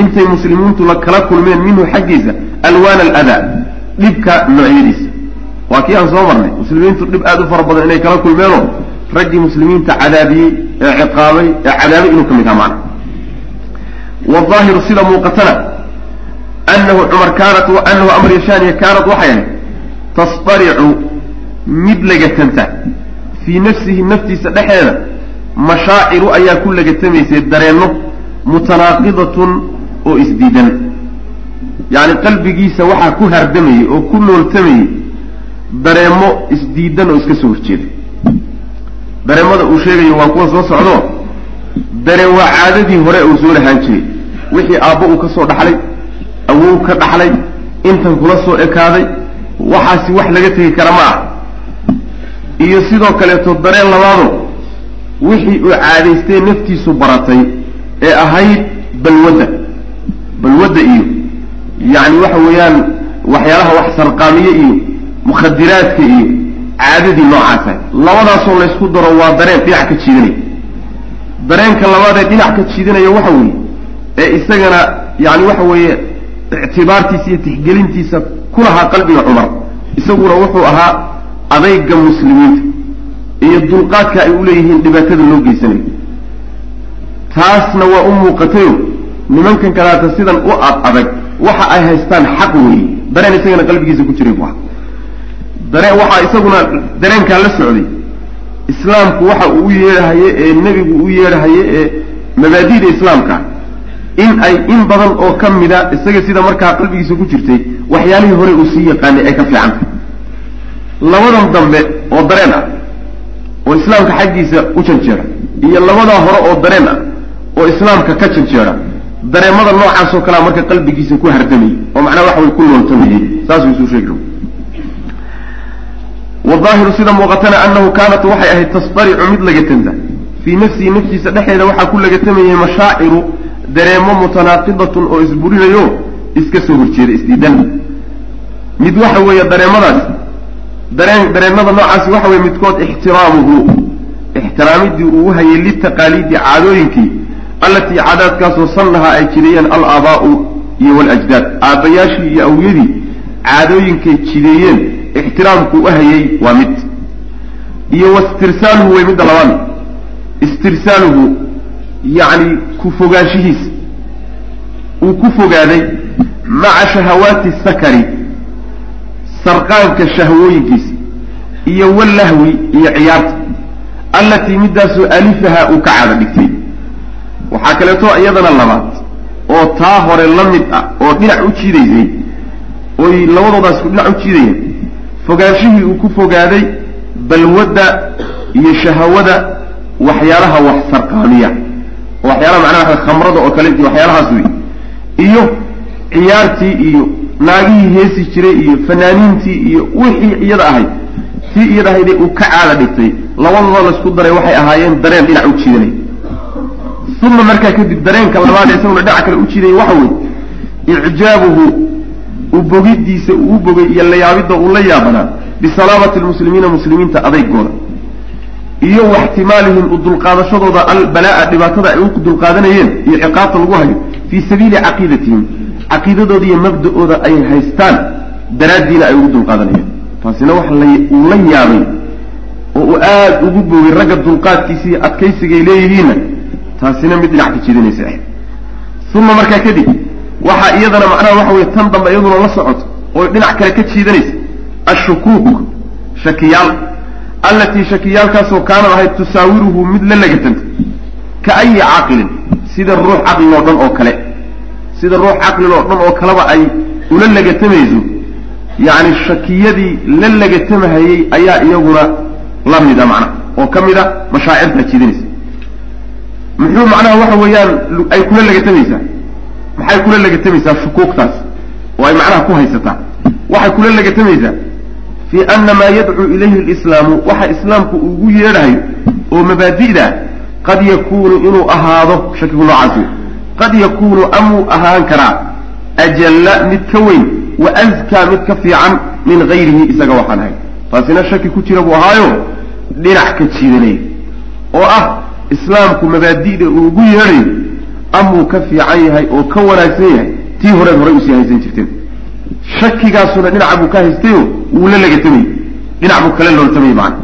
intay muslimiintu la kala kulmeen minhu xaggiisa alwaana aladaa dhibka noocyadiisa waa kii aan soo marnay muslimiintu dhib aada u fara badan inay kala kulmeenoo raggii muslimiinta cadaabiyey ee ciqaabay ee cadaabay inuu ka mid ahaa macna waaahiru sida muuqatana anahu cumar kaanat anahu amr yashaaniya kaanat waxay ahayd tasdaricu mid lagatanta fii nafsihi naftiisa dhexeeda mashaaciru ayaa ku lagatamaysay dareenno mutanaaqidatun oo isdiidan. Yacni qalbigiisa waxaa ku hardamayey oo ku nooltamayey dareemo isdiidan oo iska soo horjeeda dareemada uu sheegayo waa kuwa soo socdo. Dareen waa caadadii hore uu soo lahaan jiray. Wixii aabbo uu ka soo dhaxlay awow ka dhaxlay intan kula soo ekaaday waxaasi wax laga tegi kara ma ah. Iyo sidoo kaleeto dareen labaado wixii uu caadaystay naftiisu baratay ee ahayd balwadda. Balwadda iyo yacni waxa weeyaan waxyaalaha wax sarqaamiye iyo mukhadiraadka iyo caadadii noocaasa labadaasoo laysku daro waa dareen dhinac ka jiidanaya dareenka labaadee dhinac ka jiidanaya waxa weeye ee isagana yani waxa weeye ictibaartiisa iyo tixgelintiisa ku lahaa qalbiga cumar. Isaguna wuxuu ahaa adayga muslimiinta iyo dulqaadka ay uleeyihiin dhibaatada loo geysanayo taasna waa u muuqatayo nimankan kalaata sidan u ad adag waxa ay haystaan xaq weeye. Dareen isagana qalbigiisa ku jiray bu ah dareen waxaa isaguna dareenkaa la socday. Islaamku waxa uu u yeedhahaye ee nebigu u yeedhahaye ee mabaadida islaamka. In ay in badan oo ka mida isaga sida markaa qalbigiisa ku jirtay waxyaalihii hore uu sii yaqaanay ay ka fiican tahay. Labadan dambe oo dareen ah oo islaamka xaggiisa u janjeera iyo labadaa hore oo dareen ah oo islaamka ka janjeera dareemada noocaas oo kalea marka qalbigiisa ku hardamayay oo macnaha waxa way ku looltamayay saasuu isuu sheegi wadaahiru sida muuqatana annahu kaanat waxay ahayd tasdaricu mid lagatanta fii nafsihi naftiisa dhexeeda waxaa ku lagatamayay mashaaciru dareemo mutanaaqidatun oo isburinayo iska soo horjeeda isdiidan. Mid waxa weeye dareemadaas dareen dareemada noocaasi waxa weye midkood ixtiraamuhu ixtiraamidii uu hayay litaqaaliidi caadooyinkii allatii caadaadkaasoo sannaha ay jideeyeen alaabaa'u iyo waljdaad aabbayaashii iyo awyadii caadooyinkay jideeyeen ixtiraamku u hayay waa mid. Iyo wastirsaaluhu way midda labaad. Istirsaaluhu yacni ku fogaanshihiisa uu ku fogaaday maca shahawaati sakari sarqaanka shahwooyinkiisa iyo wallahwi iyo ciyaarta allatii middaasoo alifaha uu ka caada dhigtay. Waxaa kaleeto iyadana labaad oo taa hore la mid ah oo dhinac u jiidaysay oy labadoodaas ku dhinac u jiidayeen fogaanshihii uu ku fogaaday balwadda iyo shahawada waxyaalaha wax sarqaamiya waxyaalaha macnaha khamrada oo kale waxyaalahaas wey iyo ciyaartii iyo naagihii heesi jiray iyo fanaaniintii iyo wixii iyada ahayd. Tii iyada ahaydee uu ka caada dhigtay labadooda laysku daray waxay ahaayeen dareen dhinac u jiidanay. Uma markaa kadib dareenka labaad isaguna dhinac kale u jiidaya waxa weeye icjaabuhu u bogidiisa uu u bogay iyo layaabidda uu la yaabanaa bisalaamati lmuslimiina muslimiinta adaygooda iyo waxtimaalihim u dulqaadashadooda albalaa dhibaatada ay u dulqaadanayeen iyo ciqaabta lagu hayo fii sabiili caqiidatihim. Caqiidadooda iyo mabda-ooda ay haystaan daraaddiina ay ugu dulqaadanayeen. Taasina waxa uu la yaabay oo uu aada ugu bogay ragga dulqaadkiisa iyo adkaysigay leeyihiinna taasina mid dhinac ka jiidanaysa ah uma markaa kadib waxaa iyadana macnaha waxa weye tan dambe iyaduna la socoto oo dhinac kale ka jiidanaysa. Ashukuuk shakiyaal allatii shakiyaalkaasoo kaanad ahayd tusaawiruhu mid la lagatanta ka ayi caaqilin sida ruux caqlin oo dhan oo kale. Sida ruux caqlin oo dhan oo kaleba ay ula lagatamayso yacni shakiyadii la lagatamahayey ayaa iyaguna la mida macnaha oo ka mid a mashaacirtaa jiidanaysa. Muxuu macnaha waxa weeyaan ay kula lagatamaysaa maxay kula lagatamaysaa shukuugtaas oo ay macnaha ku haysataa. Waxay kula lagatamaysaa fii ana maa yadcuu ilayhi lislaamu waxa islaamku ugu yeedhahayo oo mabaadi'da qad yakuunu inuu ahaado shakigu noocaasi qad yakuunu amuu ahaan karaa ajalla mid ka weyn wa askaa mid ka fiican min gayrihi isaga waxaan ahay. Taasina shaki ku jira buu ahaayo dhinac ka jiidanaya oo ah islaamku mabaadi'da uu ugu yeedhayo amuu ka fiican yahay oo ka wanaagsan yahay tii horeed horay u sii haysan jirteen shakigaasuna dhinaca buu ka haystayo wuu la lagatamay dhinac buu kala looltamay macana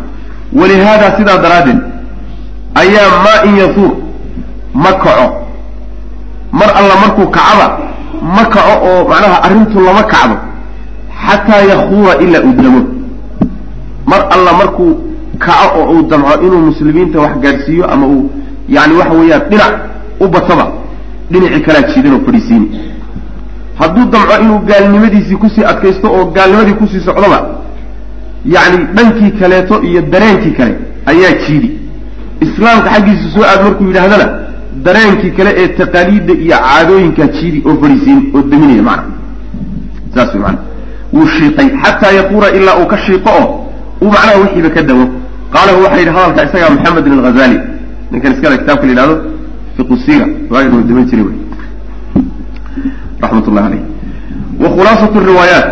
walihaada sidaa daraaddeed ayaa maa in yasuur ma kaco. Mar alla markuu kacaba ma kaco oo macnaha arrintu lama kacdo. Xataa yakuura ilaa uu damo. Mar alla markuu kaco oo uu damco inuu muslimiinta wax gaadhsiiyo ama uu yani waxa weeyaan dhinac u bataba. Dhinacii kalaa jiidan oo fadhiisiini hadduu damco inuu gaalnimadiisii ku sii adkaysto oo gaalnimadii ku sii socdoba yacni dhankii kaleeto iyo dareenkii kale ayaa jiidi. Islaamka xaggiisa soo aad markuu yidhaahdana dareenkii kale ee taqaaliidda iyo caadooyinkaa jiidi oo fadhiisiin oo daminaya macana saas way maana wuu shiiqay xataa yaquura ilaa uu ka shiiqo oo uu macnaha wixiiba ka dawo. Qaalahu waxaa yidhi hadalka isagaa maxamed bin alghazali ninkan iskale kitabka la yidhahdo daman jiray wey raxmat ullahi aleyh wa khulaasatu riwaayaat.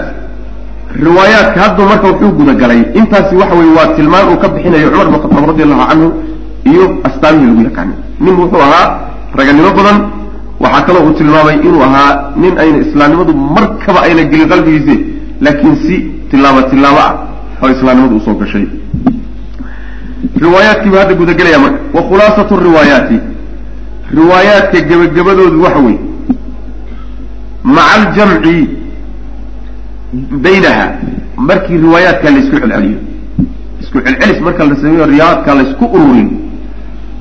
Riwaayaadka hadda marka wuxuu gudagalay intaasi waxa weye waa tilmaan uu ka bixinayo cumar bin khataab radi allahu canhu iyo astaamihii lagu yaqaanay nin wuxuu ahaa raganimo badan waxaa kaloo uu tilmaamay inuu ahaa nin ayna islaamnimadu markaba ayna gelin qalbigiise laakiin si tilaabo tilaabo ah oo islaamnimadu u soo gashay. Riwaayaadkiibuu hadda gudagelaya marka. Wa khulaasatu riwaayaati riwaayaadka gebagabadoodu waxa weeye maca aljamci baynaha markii riwaayaadka laysku celceliyo isku celcelis marka la sameeyo riwaayaadka laysku ururin.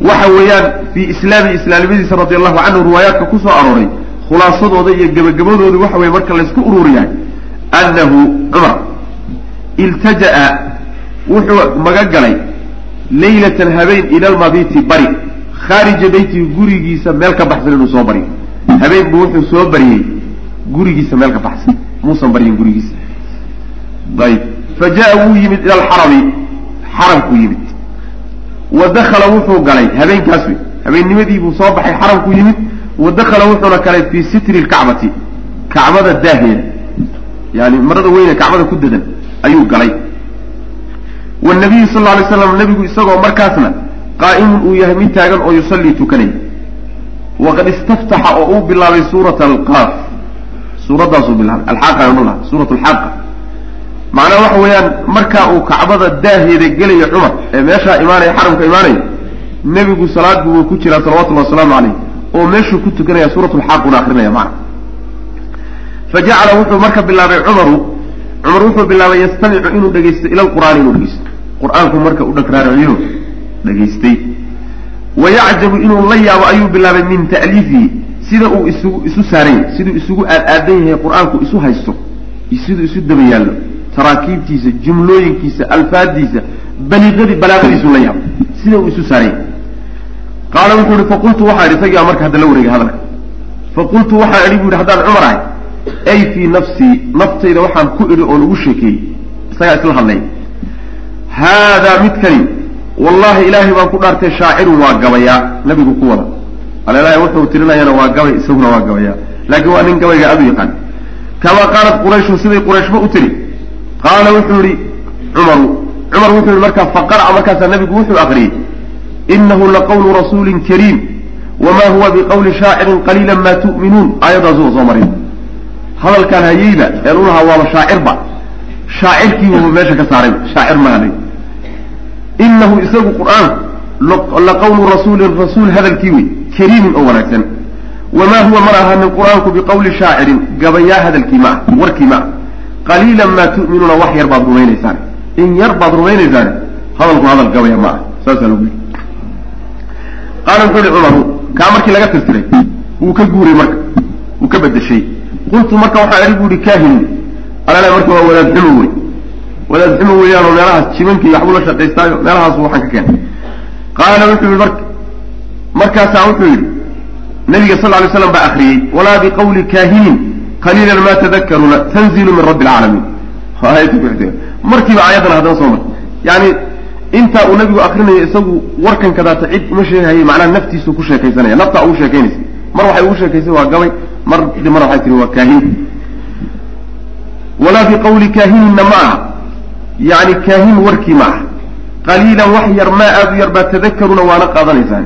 Waxa weeyaan fii islaami islaamnimadiisa radi allahu canhu riwaayaadka ku soo arooray khulaasadooda iyo gebagabadooda waxa weye marka laysku ururiyahay annahu cumar iltaja'a wuxuu maga galay laylatan habeen ila lmabiti bari khaarija beytihi gurigiisa meel ka baxsan inuu soo baryo habeen buu wuxuu soo baryey gurigiisa meel ka baxsan. Muusan baryin gurigiisa? Ayb fa wuu yimid ila alxarami xaramkuu yimid. Wa dakala wuxuu galay. Habeenkaas wey. Habeennimadii buu soo baxay xaramkuu yimid. Wa dakala wuxuuna galay fii sitri lkacbati kacbada daaheeda. Yani marada weyne kacbada ku dadan ayuu galay. Wanabiyu sal lla alay slam nabigu isagoo markaasna qaa'imun uu yahay mid taagan oo yusallii tukanaya waqad istaftaxa oo uu bilaabay suurata alqaaf suuraddaasuu bilaabay. Alxaaqa mala suurat alxaaqa macnaha waxa weeyaan markaa uu kacbada daaheeda gelaya cumar ee meeshaa imaanaya xaramka imaanaya nebigu salaad buu ku jiraa salawatullahi wasalaamu caleyh oo meeshuu ku tukanaya suurat lxaaquna akrinaya macna. Fa jacala wuxuu marka bilaabay cumaru cumar wuxuu bilaabay yastamicu inuu dhegaysto ila lqur'aani inuu dhegeysto qur'aanku marka u dhagraaraciyo dhegaystay wayacjabu inuu la yaabo ayuu bilaabay min ta'liifihi sida uu isugu isu saaran yahay siduu isugu aad-aadan yahay qur'aanku isu haysto siduu isu daba yaallo taraakiibtiisa jumlooyinkiisa alfaadiisa baliiqadii balaaqadiisu la yaabo sida uu isu saaran yahay qaala wuxuu ihi faqultu waxaa idhi isagaa marka hadda la wareegay hadalka faqultu waxaa idhi bu yidhi haddaan cumar ahay ay fii nafsii naftayda waxaan ku idhi oon ugu sheekeeyey isagaa isla hadlay haadaa midkani wallahi ilaahay baan ku dhaartay shaacirun waa gabayaa nabigu ku wada. Alelahay wuxuu tirinayana waa gabay isaguna waa gabayaa. Laakiin waa nin gabayga aad u yaqaan. Kamaa qaalat qurayshun siday qurayshba u tiri? Qaala wuxuu yihi cumaru. Cumar wuxuu yihi markaa faqara'a markaasaa nabigu wuxuu aqriyey inahu laqawlu rasuulin kariim wama huwa biqawli shaacirin qaliila ma tu'minuun. Aayaddaasuu soo marin hadalkaan hayeyba een u waaba shaacirba shaacirkiibuba meesha ka saaray. Shaacir mahalay inahu isagu qur'aanku laqawlu rasuulin rasuul hadalkii wey kariimin oo wanaagsan wamaa huwa mana ahaanin qur'aanku biqawli shaacirin gabayaa hadalkii ma warkii ma ah qaliilan maa tu'minuuna wax yar baad rumaynaysaan in yar baad rumaynaysaan hadalku hadal gabaya ma ah saasaa lagu yii qaala wuxuu ihi cumaru kaa markii laga tirtiray wuu ka guuray marka wuu ka bedeshay qultu marka waxaa ihi bu ihi kaahinu alala marka waa wadaad xumo wey wadaad xumo weeyaanoo meelahaas jimanka iyo waxbuu la shaqaystaayo meelahaasu waxaan ka keenay. Qaala wuxuu yihi mar markaasaa wuxuu yidhi nabiga sal lay slam baa akriyey walaa biqawli kaahinin qaliilan ma tadakaruuna tanzilu min rabbi alcaalamiin markiiba aayadan haddana soo mar yani intaa uu nabigu akrinayo isagu warkan cid uma sheegahayay macnaha naftiisuu ku sheekaysanaya. Naftaa ugu sheekaynaysa. Mar waxay ugu sheekaysay waa gabay mar mar waxay tihi waa kaahin. Walaa biqawli kaahininna ma aha yani kaahin warkii ma. Aha qaliilan wax yar maa aada u yar baa tadakaruna waana qaadanaysaan.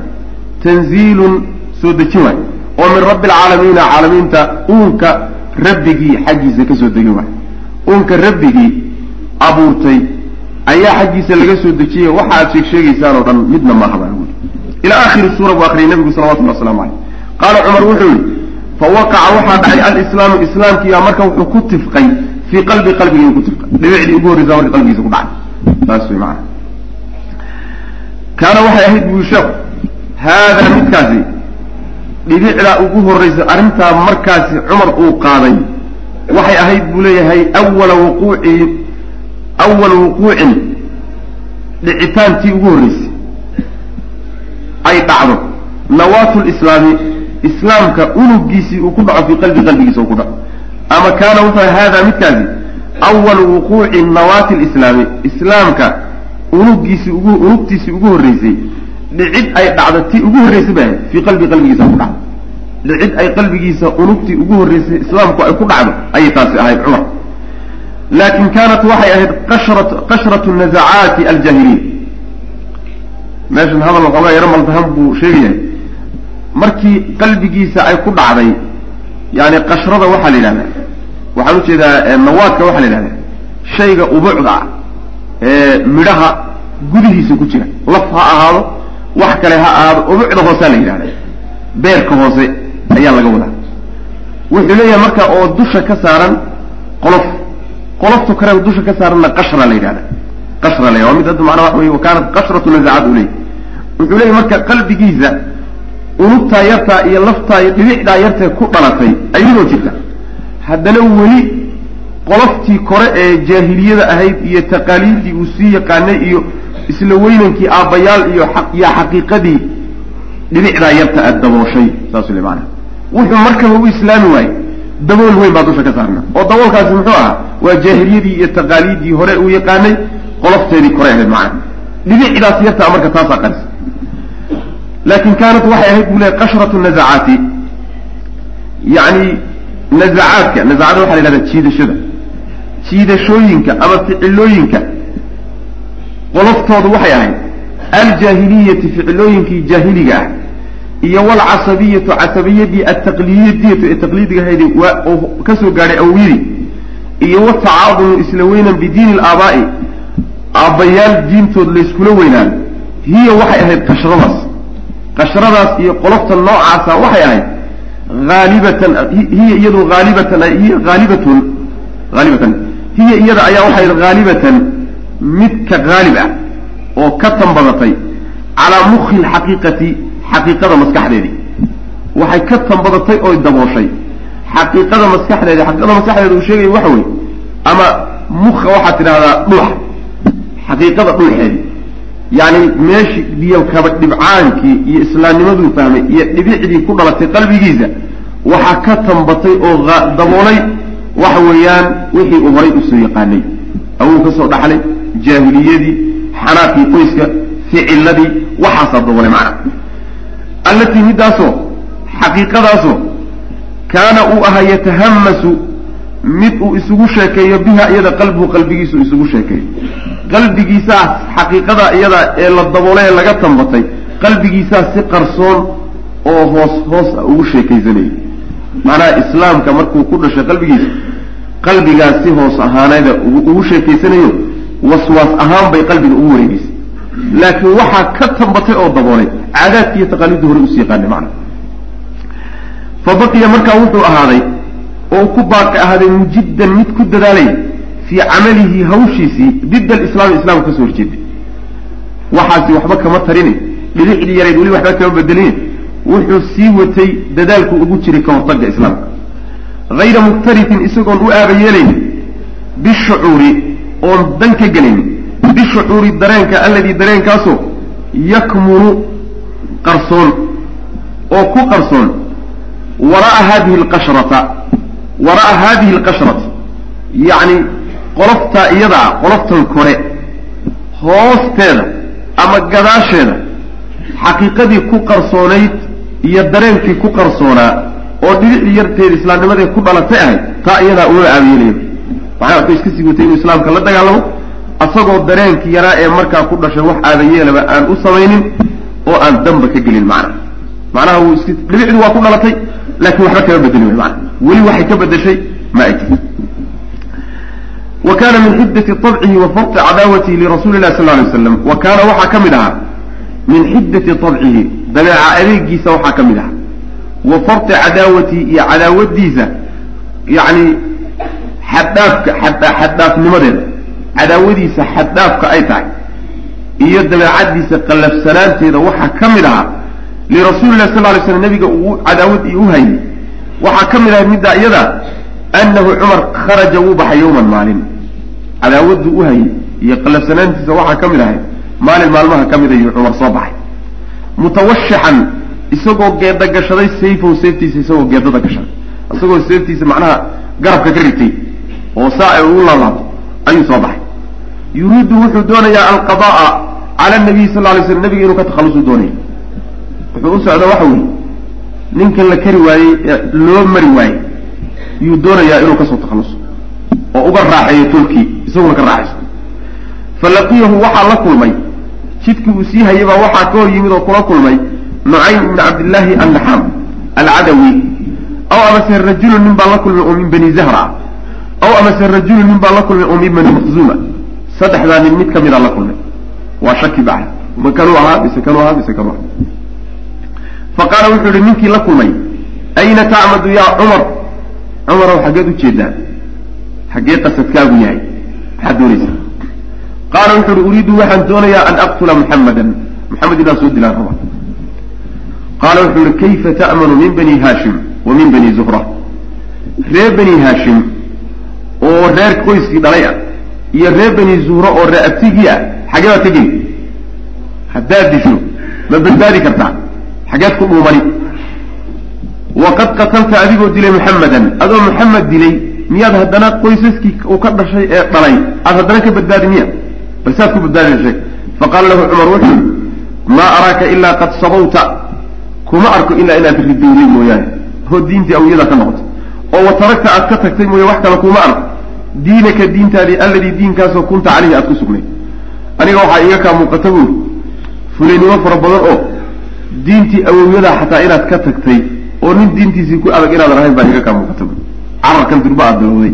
Tanziilun soo dejin waay. Oo min rabbi alcaalamiina caalamiinta uunka rabbigii xaggiisa ka soo degin waay. Uunka rabbigii abuurtay ayaa xaggiisa laga soo dejiyey waxa aad sheeg sheegaysaan oo dhan midna maaha baa lagu ila aakhiri suura buu akriyay nabigu salawatullah waslamu caleyh qaala cumar wuxuu yihi fawaqaca waxaa dhacay alislaamu islaamkiibaa marka wuxuu ku tifqay fii qalbi qalbigii ku tifqay dhibicdii ugu horreysa marka qalbigiisa ku dhacay saas way maana kaana waxay ahayd buu sheekhu haadaa midkaasi dhibicdaa ugu horreysa arrintaa markaasi cumar uu qaaday waxay ahayd buu leeyahay awala wuquuci awal wuquucin dhicitaantii ugu horreysay ay dhacdo nawaatu lislaami islaamka unugiisii uu ku dhaco fii qalbi qalbigiisa uu ku dhaco ama kaana wuxuu haadaa midkaasi awal wuquuci nawaati lislaami islaamka unugiisii ugu unugtiisii ugu horreysay dhicid ay dhacdo tii ugu horreysay bay ahayd fii qalbi qalbigiisa ku dhacdo. Dhicid ay qalbigiisa unugtii ugu horreysay islaamku ay ku dhacdo ayay taasi ahayd cumar. Laakin kaanat waxay ahayd qashrat qashratu nazacaati aljaahiliya meeshan hadal waxoogaa yaro maldahan buu sheegayahay markii qalbigiisa ay ku dhacday yani qashrada waxaa la yidhahdaa waxaan u jeedaa nawaadka waxaa la yidhahdaa shayga ubucda ah ee midhaha gudihiisa ku jira. Laf ha ahaado wax kale ha ahaado ubucda hoosaa la yidhahda beerka hoose ayaa laga wadaa. Wuxuu leeyahay marka oo dusha ka saaran qolof. Qoloftu kale dusha ka saaranna qashra la yidhahda qashra la waa mid hadda macnaa waxa wey wa kaanat qashratu nazacaat u leey wuxuu leeyahy marka qalbigiisa unugtaa yartaa iyo laftaa iyo dhibicdaa yartee ku dhalatay ayadoo jirta haddana weli qoloftii kore ee jaahiliyada ahayd iyo taqaaliiddii uu sii yaqaanay iyo isla weynankii aabbayaal iyo yaa xaqiiqadii dhibicdaa yarta aada dabooshay saasuu le maanaa wuxuu markaba u islaami waayey. Dabool weyn baa dusha ka saarna oo daboolkaasi muxuu ahaa? Waa jaahiliyadii iyo taqaaliiddii hore uu yaqaanay qolofteedii kore ahayd macana dhibicdaas yartaa marka taasaa qaris. Laakin kaanat waxay ahayd buu leey qashratu nazacaati. Yani nazacaadka nazacada waxa la yhahda jiidashada. Jiidashooyinka ama ficilooyinka. Qoloftoodu waxay ahayd aljaahiliyati ficilooyinkii jaahiliga ah iyo walcasabiyatu casabiyadii altaqliyadiyatu ee taqliidiga ahayd oo ka soo gaadhay awyadii iyo watacaadumu isla weynan bidiini alaabaa'i aabbayaal diintood layskula weynaan. Hiya waxay ahayd qashradaas. Qashradaas iyo qolofta noocaasa waxay ahayd haalibatan hiya iyadu haalibatan hiya haalibatun haalibatan hiya iyada ayaa waxay haalibatan mid ka haalib ah oo ka tanbadatay calaa mukhi lxaqiiqati xaqiiqada maskaxdeedii waxay ka tanbadatay oy dabooshay. Xaqiiqada maskaxdeedi xaqiiqada maskaxdeeda uu sheegaya waxa weye ama mukha waxaad tidhahdaa dhuuxa xaqiiqada dhuuxeedi yacni meeshii biyokaba dhibcaankii iyo islaamnimaduu fahmay iyo dhibicdii ku dhalatay qalbigiisa waxaa ka tambatay oo daboolay waxa weeyaan wixii uu horay u soo yaqaanay. Awuu ka soo dhaxlay jaahiliyadii xanaaqii qoyska ficiladii waxaasaa daboolay macna. Allatii middaasoo xaqiiqadaasoo kaana uu ahaa yatahamasu mid uu isugu sheekeeyo biha iyada qalbuhu qalbigiisu isugu sheekeeyo qalbigiisaas xaqiiqada iyada ee la daboolay ee laga tambatay qalbigiisaas si qarsoon oo hoos hoos a ugu sheekaysanayay macnaha islaamka markuu ku dhashay qalbigiisa qalbigaas si hoos ahaaneeda ugu sheekaysanayo waswaas ahaan bay qalbiga ugu wareegeysay laakiin waxaa ka tambatay oo daboolay caadaadki iyo taqaaliidii hore usi yaqaanay macna. Fa baqiya markaa wuxuu ahaaday oo ku baaqi ahaaday mujiddan mid ku dadaalay fii camalihi hawshiisii did alislaami islaamka ka soo horjeeday waxaasi waxba kama tarini dhibicdii yarayd weli waxba kama bedelin wuxuu sii watay dadaalku ugu jiray ka hortagga islaamka hayra muktarifin isagoon u aaba yeelaynin bishucuuri oon dan ka gelaynin bishucuuri dareenka alladii dareenkaasoo yakmunu qarsoon oo ku qarsoon wara'a hadihi alqashrata wara'a hadihi alqashrata yacni qoloftaa iyadaa qoloftan kore hoosteeda ama gadaasheeda xaqiiqadii ku qarsoonayd iyo dareenkii ku qarsoonaa oo dhibicdii yarteeda islaamnimadee ku dhalatay ahayd taa iyadaa uma aabiyeelayo maxaa wuxuu iska sii watay inuu islaamka la dagaalamo asagoo dareenkii yaraa ee markaa ku dhashay wax aabayeelaba aan u samaynin oo aan damba ka gelin macna. Macnaha wuu iska dhibicdii waa ku dhalatay laakiin waxba kama bedelin wy mana weli waxay ka bedeshay ma ay jirto wa kana min xiddati طabcihi wa farti cadaawatihi lirasuli lah sal lay waslam wa kaana waxaa ka mid ahaa min xiddati طabcihi dabeeca adeegiisa waxaa ka mid ahaa wa farti cadaawatihi iyo cadaawadiisa yani xaddhaafka xaddhaafnimadeeda cadaawadiisa xaddhaafka ay tahay iyo dabeecadiisa qallafsanaanteeda waxaa ka mid ahaa lirasuuli lah sal lay slam nabiga uu cadaawad iyo u hayay waxaa ka mid ahay middaa iyada anahu cumar kharaja wuu baxay yowman maalin cadaawaddu u hayay iyo qallafsanaantiisa waxaa ka mid ahay maalin maalmaha ka mid ayuu cumar soo baxay. Mutawashixan isagoo geeda gashaday sayfahu seeftiisa isagoo geedada gashaday. Isagoo seeftiisa macnaha garabka ka ritay oo saa ay ugu laalaabto ayuu soo baxay. Yuriidu wuxuu doonayaa alqada'a cala nabiyi sal lay slam nabiga inuu ka takhallusuu doonaya wuxuu u socda waxa weeye ninkan la kari waayey loo mari waayey yuu doonayaa inuu ka soo takhalluso oo uga raaxeeyo tolkii isaguna ka raaxayso falaqiyahu waxaa la kulmay jidkii uu sii hayay baa waxaa ka hor yimid oo kula kulmay nucaym ibni cabdillaahi annaxaam alcadawi. Aw amase rajulun nin baa la kulmay oo min bani zahra. Aw amase rajulun nin baa la kulmay oo min bani maqzuuma saddexdaa nin mid ka mida la kulmay. Waa shaki ba ma kanuu ahaa mise kanuu ahaa mise kanuu ahaa fa qaala wuxuu yihi ninkii la kulmay ayna tacmadu yaa cumar? Cumarow xaggeed u jeedaa xaggee qasadkaagu yahay. Maxaad doonaysaa qaala wuxu uhi uriidu waxaan doonayaa an aqtula muxamadan maxamed inaan soo dilaan raba. Qaala wuxuu yihi kayfa ta'manu min bani haashim wa min bani zuhra? Reer bani haashim oo reer qoyskii dhalay ah iyo reer bani zuhra oo reer abtigii ah xagee baad ka geli? Haddaad disho ma badbaadi kartaa. Xageed ku dhuumani. Waqad qatalta adigoo dilay muxamedan adoo muxamed dilay miyaad haddana qoysaskii uu ka dhashay ee dhalay aad haddana ka badbaadi miya bal saad ku badbaadida sheeg faqaala lahu cumar wuxuu yihi maa araaka ilaa qad sabawta kuma arko ilaa inaad ridowday mooyaane oo diintii awyada ka noqotay oo wataragta aad ka tagtay mooye wax kale kuma arko diinaka diintaadii alladii diinkaasoo kunta caleyhi aad ku sugnay aniga waxaa iga kaa muuqata buuri fulaynimo fara badan oo diintii awowyada xataa inaad ka tagtay oo nin diintiisii ku adag inaadan ahayn baa iga kaa muuqata buuri cararkan durba aad bilowday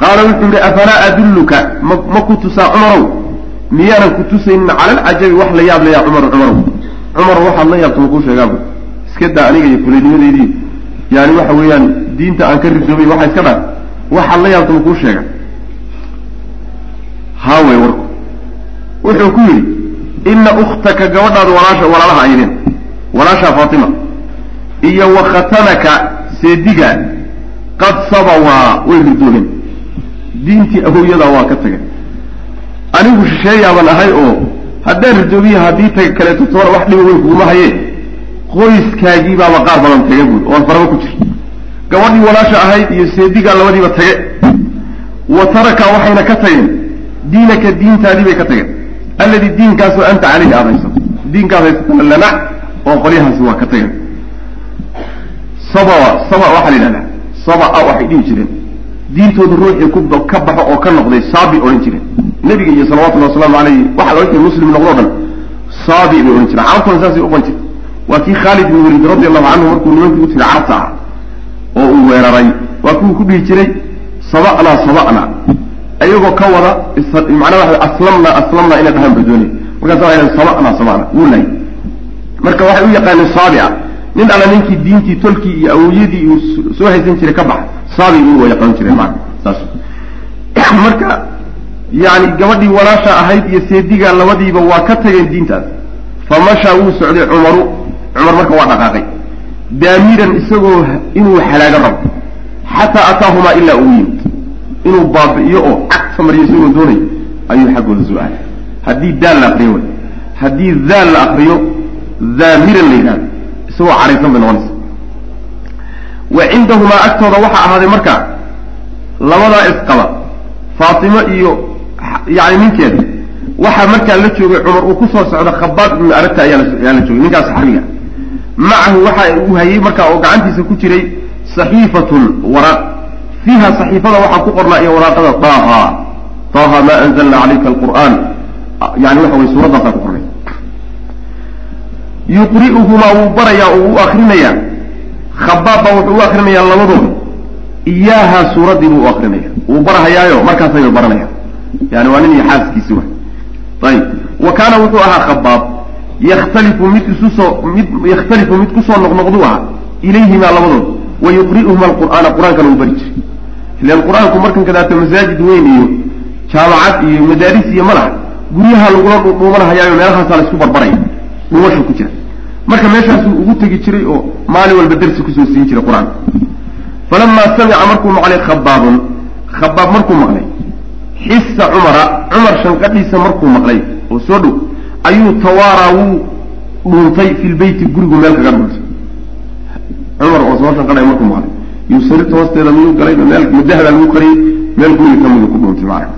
qaala wuxuu yihi afalaa adulluka? Ma ma ku tusaa cumarow? Miyaanan ku tusaynin cala alcajabi wax la yaab layaa cumar cumarow. Cumar waxaad la yaabta ma kuu sheegaabu iska daa aniga iyo fulaynimadeydii yani waxa weeyaan diinta aan ka ridoobay waxaa iska dhaa waxaad la yaabta ma kuu sheega. Haawey warku. Wuxuu ku yidhi ina ukhtaka gabadhaada walaasha walaalaha aydeen walaashaa faatima. Iyo wa khatanaka seediga qad sabawaa way ridoobeen diintii awowyadaa waa ka tageen. Anigu shisheeyaaban ahay oo haddaan ridoobiya haddii taga kaleeto toona wax dhiba weyn kuguma haye qoyskaagii baaba qaar badan taga buuri oon faraba ku jir gabadhii walaasha ahayd iyo seedigaa labadiiba tage wa taraka waxayna ka tageen. Diinaka diintaadii bay ka tageen. Alladii diinkaasoo anta caleyhi aada haysato diinkaad haysatana lanac oo qolyahaasi waa ka tageen. Sabawa saba waxaa la yidhahdaa sabaa waxay dhihi jireen. Diintooda ruuxii ku ka baxo oo ka noqday saabi odhan jireen. Nebiga iyo salawatullahi wasalaamu caleyhi waxa la odhan muslim noqdo dhan saabi bay odhan jireen. Carabtuna saasay uqan jireen. Waa kii khaalid bin waliid radi allahu canhu markuu nimankii u tiri carabta ah oo uu weeraray waa kuwii ku dhihi jiray saba'naa saba'na. Ayagoo ka wada macnaha waa aslamna aslamna inay dhahaan bay doonay markaasa waa saba'naa saba'na wuu laayay marka waxay u yaqaaneen saabica nin alla ninkii diintii tolkii iyo awowyadii uu soo haysan jiray ka baxa saabi u yaqaan jireen maana saas. (clears throat) Marka yani gabadhii walaasha ahayd iyo seediga labadiiba waa ka tageen diintaas. Famashaa wuu socday cumaru cumar marka waa dhaqaaqay. Daamiran isagoo inuu halaago rabo. Xataa ataahumaa ilaa uu yimid. Inuu baabi'iyo oo cagta mariyo isagoo doonayo ayuu xaggooda soo aaday. Haddii daal la akriyo haddii daal la akriyo daamiran la yidhahdo isagoo caraysan bay noqonaysa. Wa cindahumaa agtooda waxaa ahaaday marka labadaa isqaba faatimo iyo yani ninkeeda. Waxaa markaa la joogay cumar uu ku soo socda khabaab ibnu arata ayaa ayaa la joogay ninkaas saxaabiga. Macahu waxa uu hayay markaa oo gacantiisa ku jiray saxiifatun waraaq. Fiiha saxiifada waxaa ku qornaa iyo waraaqada taaha. Taaha maa anzalna calayka alqur'aan. Yani waxa weye suuraddaasaa ku qornay yuqri'uhumaa wuu barayaa oo u akrinayaa khabaab baa wuxuu u akrinayaa labadooda iyaaha suuraddii buu u akrinaya wuu barahayaayo markaasayba baranaya yani waa nin iyo xaaskiisi wa ayib. Wa kaana wuxuu ahaa khabaab. Yakhtalifu mid isu soo mid yakhtalifu mid ku soo noqnoqduu ahaa ilayhimaa labadood. Wa yuqri'uhuma alqur'aana qur'aankana uu bari jiray. Ilan qur'aanku markan kadaata masaajid weyn iyo jaamacad iyo madaaris iyo madax guryaha lagula dhuumanahayaayo meelahaasaa la isku barbaraya. Dhuumashu ku jira marka meeshaasuu ugu tegi jiray oo maalin walba darsi ku soo siin jiray qur'aanka falamaa samica markuu maqlay khabaabun khabaab markuu maqlay xisa cumara cumar shanqadhiisa markuu maqlay oo soo dhow ayuu tawaaraa wuu dhuuntay fi lbeyti gurigu meel kaga dhuuntay cumar oo soo shanqadhay markuu maqlay yuu sarirta hoosteeda miyuu galay meel mudahda lagu qariyey meel guriga kamidu ku dhuuntay macana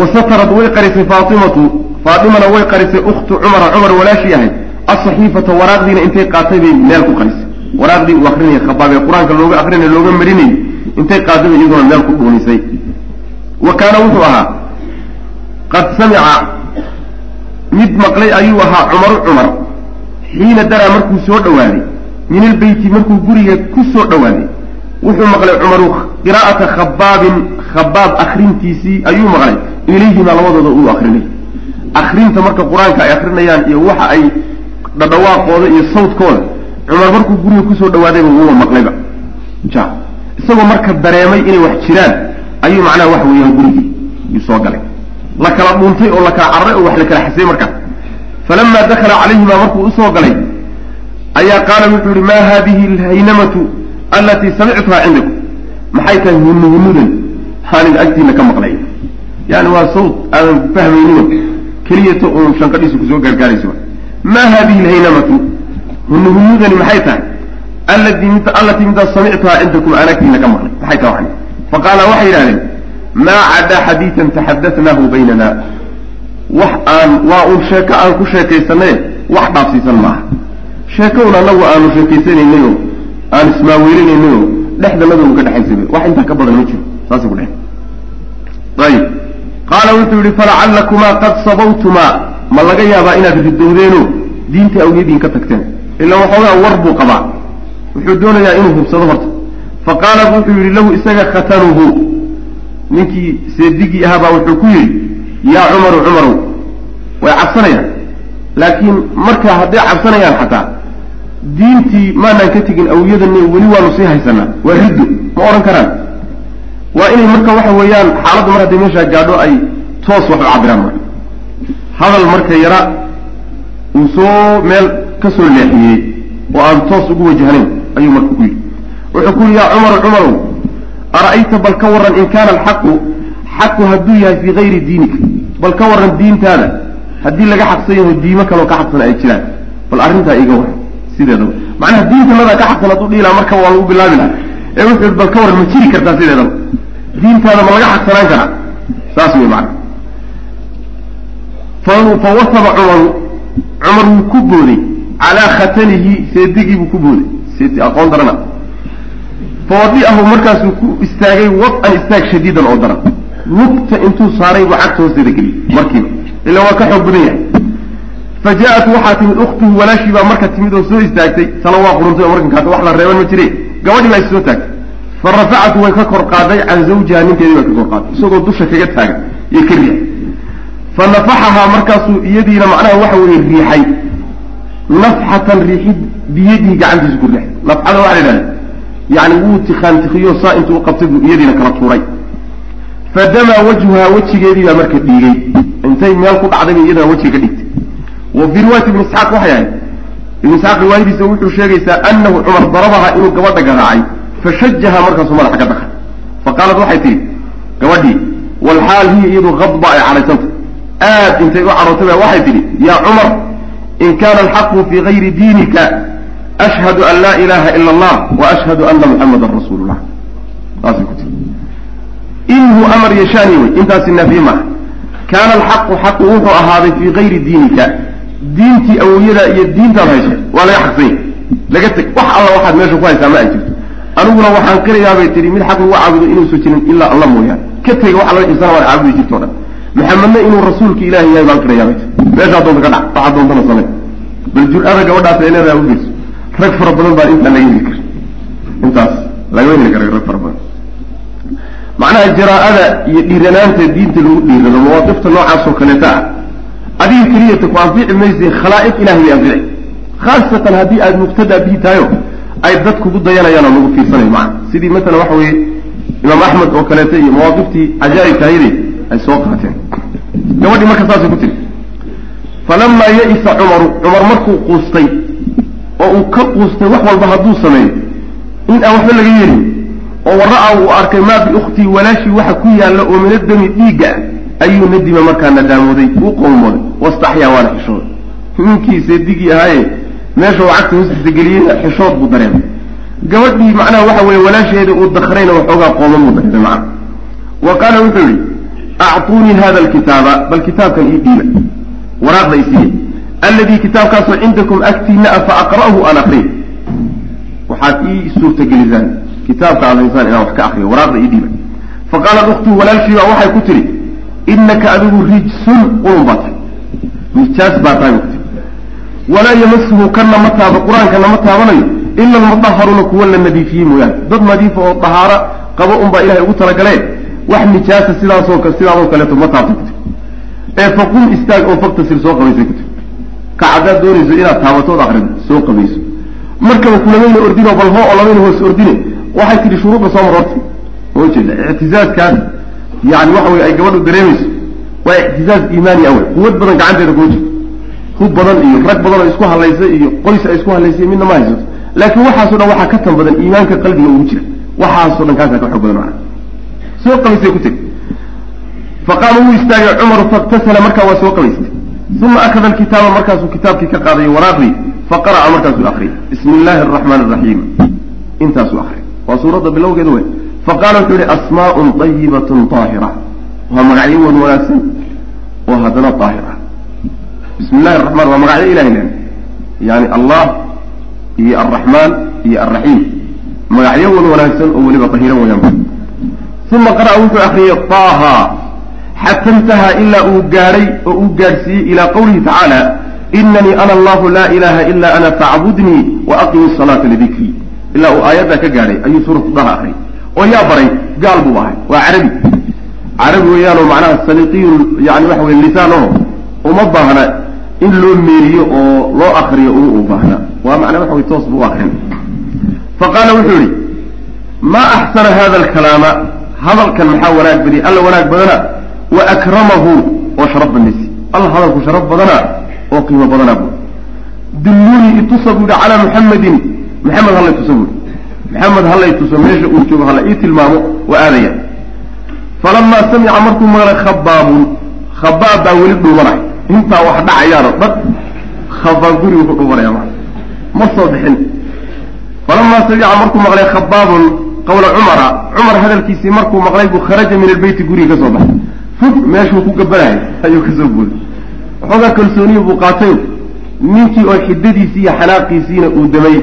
wasatarad way qarisay faatimatu faatimana way qarisay ukhtu cumara cumar walaashii ahayd asaxiifata waraaqdiina intay qaatay bay meel ku qarisay waraaqdii uu akrinaya khabaab ee qur'aanka looga akrinay looga marinayay intay qaadaba iyaduna meel ku dhuunisay. Wa kaana wuxuu ahaa qad samica mid maqlay ayuu ahaa cumaru cumar xiina daraa markuu soo dhowaaday min ilbeyti markuu guriga ku soo dhowaaday wuxuu maqlay cumaru qiraa'ata khabaabin khabaab akrintiisii ayuu maqlay. Ilayhimaa labadooda uu akrinay akrinta marka qur'aanka ay akrinayaan iyo waxa ay dhadhawaaqooda iyo sawdkooda. Cumar markuu guriga ku soo dhawaadayba wuuba maqlayba ja isagoo marka dareemay inay wax jiraan ayuu macnaha waxa weeyaan gurigii yuu soo galay. La kala dhuuntay oo la kala cararay oo wax la kala xasay markaas falamaa dakala calayhimaa markuu u soo galay ayaa qaala wuxuu yihi maa hadihi alhaynamatu alatii samictuhaa cindakum? Maxay tahay hunuhunudan aanin agtiina ka maqlay. Yani waa sawt aadan fahmaynino keliyato uun shanqadhiisu ku soo gaargaarayso maa hadihi alhaynamatu hunuhunudani maxay tahay? Allatii midaas samictuhaa cindakum aan agtiina ka maqlay. Maxay tahay faqaala waxay yidhahdeen maa cadaa xadiidan taxadatnaahu baynana. Wax aan waa uun sheeko aan ku sheekaysanay wax dhaafsiisan maaha. Sheeko un annagu aanu sheekaysanaynayoo aan ismaaweelinaynayoo dhexdanadunu ka dhexaysaba wax intaa ka badan ma jiro saasay ku dhehen ayib. Qaala wuxuu yihi falacallakumaa qad sabawtumaa. Ma laga yaabaa inaad ridowdeeno diinta awgeediin ka tagteen. Ilaa waxoogaa war buu qabaa. Wuxuu doonayaa inuu hubsado horta. Fa qaala wuxuu yihi lahu isaga khatanuhu ninkii seedigii ahaabaa wuxuu ku yidhi yaa cumaru cumarow way cabsanayaan. Laakiin markaa hadday cabsanayaan xataa diintii maanaan ka tegin awiyadani weli waanu sii haysanaa. Waa riddo ma odhan karaan. Waa inay marka waxa weeyaan xaaladdu mar hadday meeshaa gaadho ay toos wax u cabiraan marka. Hadal marka yara uu soo meel ka soo leexiyey oo aan toos ugu wajahnayn ayuu marka ku yidhi. Wuxuu ku yidhi yaa cumaru cumarow ara'ayta bal ka warran in kaana alxaqu xaqu hadduu yahay fii hayri diinika bal ka warran diintaada haddii laga xaqsan yaho diimo kaloo ka xaqsan ay jiraan. Bal arrintaa iga warran sideedaba macnaha diintanadaa ka xaqsan hadduu dhihi laha marka waa lagu bilaabi laha ee wuxuu bal ka warran ma jiri kartaa sideedaba diintaada ma laga xaqsanaan karaa saas wey macana fa wasaba cumaru cumar wuu ku booday calaa khatanihi seedigii buu ku booday. Seedi aqoon darana. Fawadi'ahu markaasuu ku istaagay wad-an istaag shadiidan oo daran. Lugta intuu saaray buu cagta hoosteeda geliyey markiiba. Ila waa ka xoog badan yahay. Fa jaa-at waxaa timid ukhtuhu walaashii baa marka timid oo soo istaagtay tala waa quruntay oo markan kaata wax la reeban ma jire. Gabadhii baa is soo taagtay. Fa rafacatu way ka kor qaaday can zawjiha ninkeedii bay ka kor qaaday isagoo dusha kaga taagan iyo ka riixay fa nafaxahaa markaasuu iyadiina macnaha waxa weeye riixay nafxatan riixid biyadihi gacantiisa ku riixay nafxada waxa la yidhahda yani wuu tikhaantikiyo saa intuu qabtay buu iyadiina kala tuuray fadamaa wajhuhaa wejigeedii baa marka dhiigay intay meel ku dhacday bay iyadana wejiga ka dhigtay wa fii riwaayati ibni isxaaq waxay ahayd ibn isxaaq riwaayadiisa wuxuu sheegaysaa anahu cumar darabaha inuu gabadha garaacay fashajaha markaasuu madaxa ka dakay fa qaalat waxay tihi gabadhii walxaal hiya iyadu hadba ay cadhaysanta aad intay u cadhootay ba waxay tidhi yaa cumar in kana alxaqu fii gayri diinika ashhadu an laa ilaha ila allah wa ashhadu ana muxamadan rasuulu llah saasay ku tii inhu amar yashaani wey intaasi naafiye maaha kaana alxaqu xaqu wuxuu ahaaday fii gayri diinika diintii awowyada iyo diintaad hayso waa laga xaqsanya laga teg wax alla waxaad meesha ku haysaa ma ay jirto. Aniguna waxaan qirayaa bay tihi mid xaq lagu caabudo inuusan jirin ilaa alla mooyaane. Ka tega wax alla xiisana waad caabudi jirto o dhan maxamedna inuu rasuulka ilaahi yahay baan tii meeshaa doonta ka dhac waxaad doontana samey bal jur-ada gabadhaas ay ugeyso rag fara badan baan intaa laga heli kara intaas lagama heli kara rag fara badan. Macnaha jaraa-ada iyo dhiiranaanta diinta lagu dhiirado mawaaqifta noocaasoo kaleeta ah. Adiga keliyata ku anfici mayse khalaa'iq ilahay bay anfici khaasatan haddii aada muqtadaa bihi tahayo ay dad kugu dayanayaanoo lagu fiirsanayo macana sidii masalan waxa weeye imaam axmed oo kaleeta iyo mawaaqiftii cajaa'ibka hayday ay soo qaateen. Gabadhii marka saasay ku tiri falamaa ya-isa cumaru. Cumar markuu quustay oo uu ka quustay wax walba hadduu sameeyo in aan waxba laga yeelin oo wara-a uu arkay maa biukhtii walaashii waxa ku yaalla oo minadami dhiigga ah ayuu nadima markaa nadaamooday uu qowmooday wastaxyaa waana xishooday ninkii seedigii ahaaye meesha uu cagta hoostiisa geliyeyna xishood buu dareemay. Gabadhii macnaha waxa weeye walaasheeda uu dakrayna waxoogaa qooman buu dareemay macna wa qaala wuxuu yihi actuunii hada alkitaaba bal kitaabkan ii dhiiba waraaqda isiiya alladii kitaabkaasoo cindakum agtiina a fa aqra'hu aan akriya waxaad ii suurtagelisaan kitaabka aad inaan wax ka akriyo waraaqda ii dhiiba fa qaalat ukhtuu walaalshii baa waxay ku tidhi inaka adigu rijsun qulun baa tahay nijaas baa tahay ku tii walaa yamasuhu kana ma taaba qur'aankana ma taabanayo ila almudaharuuna kuwa la nadiifiyey mooyaane dad nadiifa oo dahaaro qabo unbaa ilahay ugu talagalee wax nijaasa sidaasoo sidaadoo kaleeto ma taabta ku tii ee faqum istaag oo faktasir soo qabaysay ku ka haddaad doonayso inaad taabatood akrido soo qabayso. Markaba kulamayna ordino bal oo labayna hoos ordine waxay tidhi shuruudda soo mar horta ma ujeeda ictizaaskaas yani waxa weye ay gabadhu dareemayso waa ictizaaz iimaani awey quwad badan gacanteeda kuma jirto. Hub badan iyo rag badan oo isku hadlaysay iyo qoys ay isku hadlaysay midna ma haysato. Laakiin waxaaso dhan waxaa ka tan badan iimaanka qalbiga ugu jira. Waxaasoo dhan kaasaa ka xoog badan macana soo qabaysay ku tegi faqaama wuu istaagay cumaru faiktasala markaa waa soo qabaystay. Uma akada alkitaaba markaasuu kitaabkii ka qaadayo waraaqdii faqara'a markaasuu akriyay bismi illaahi araxmaani araxiim intaasuu akriyay waa suuradda bilowgeeda wey faqaala wuxuu yihi asmaa'un ayibatun aahira waa magacyo wan wanaagsan oo haddana daahir ah bismi illahi araxmaan waa magacyo ilahay len yani allah iyo alraxmaan iyo alraxiim magacyo wan wanaagsan oo weliba dahiran wayaan uma qara'a wuxuu akriyay taaha xata intahaa ilaa uu gaadhay oo uu gaadhsiiyey ilaa qawlihi tacaala inanii ana allahu laa ilaha ila ana facbudnii wa aqimi salaata lidikrii ilaa uu aayaddaa ka gaadhay ayuu suuratu daha akriyay oo yaa baray gaal buu ahay waa carabi carabi weeyaanoo macnaha saliqiyu yani waxa weye lisaan oo uma baahna in loo meeriyo oo loo akriyo uma u baahna waa macnaa waxa wey toos buu u akrin fa qaala wuxuu yihi maa axsana hada alkalaama hadalkan maxaa wanaag badiy alla wanaag badana wa akramahu oo sharaf badnaysi alla hadalku sharaf badana oo qiimo badana bu dulluunii itusa bu yihi calaa muxamedin maxamed hallay tusa bu maxamed hallay tuso meesha uu joogo halla ii tilmaamo waa aadaya. Falamaa samica markuu maqlay khabaabun khabaab baa weli dhuumanay intaa wax dhacayaano dhan khabaab gurigu ku dhuumanaya ma ma soo bixin. Falamaa samica markuu maqlay khabaabun qawla cumara. Cumar hadalkiisii markuu maqlay buu kharaja min albeyti guriga ka soo baxay. Fug meeshuu ku gabanayay ayuu ka soo guuray. Waxoogaa kalsooniyi buu qaatay. Ninkii oo xidadiisii iyo xanaaqiisiina uu damay.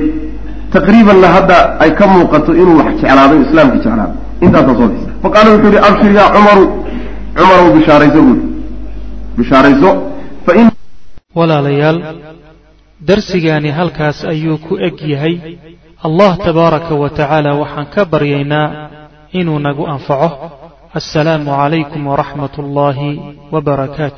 Taqriibanna hadda ay ka muuqato inuu wax jeclaado islaamkii jeclaado intaasaa soo bixisa faqaala wuxuu yihi abshir yaa cumaru. Cumarow bishaarayso buuri bishaarayso fain walaalayaal darsigaani halkaas ayuu ku eg yahay allah tabaaraka wa tacaala waxaan ka baryaynaa inuu nagu anfaco. Assalaamu calaykum waraxmat ullaahi wbarakaatu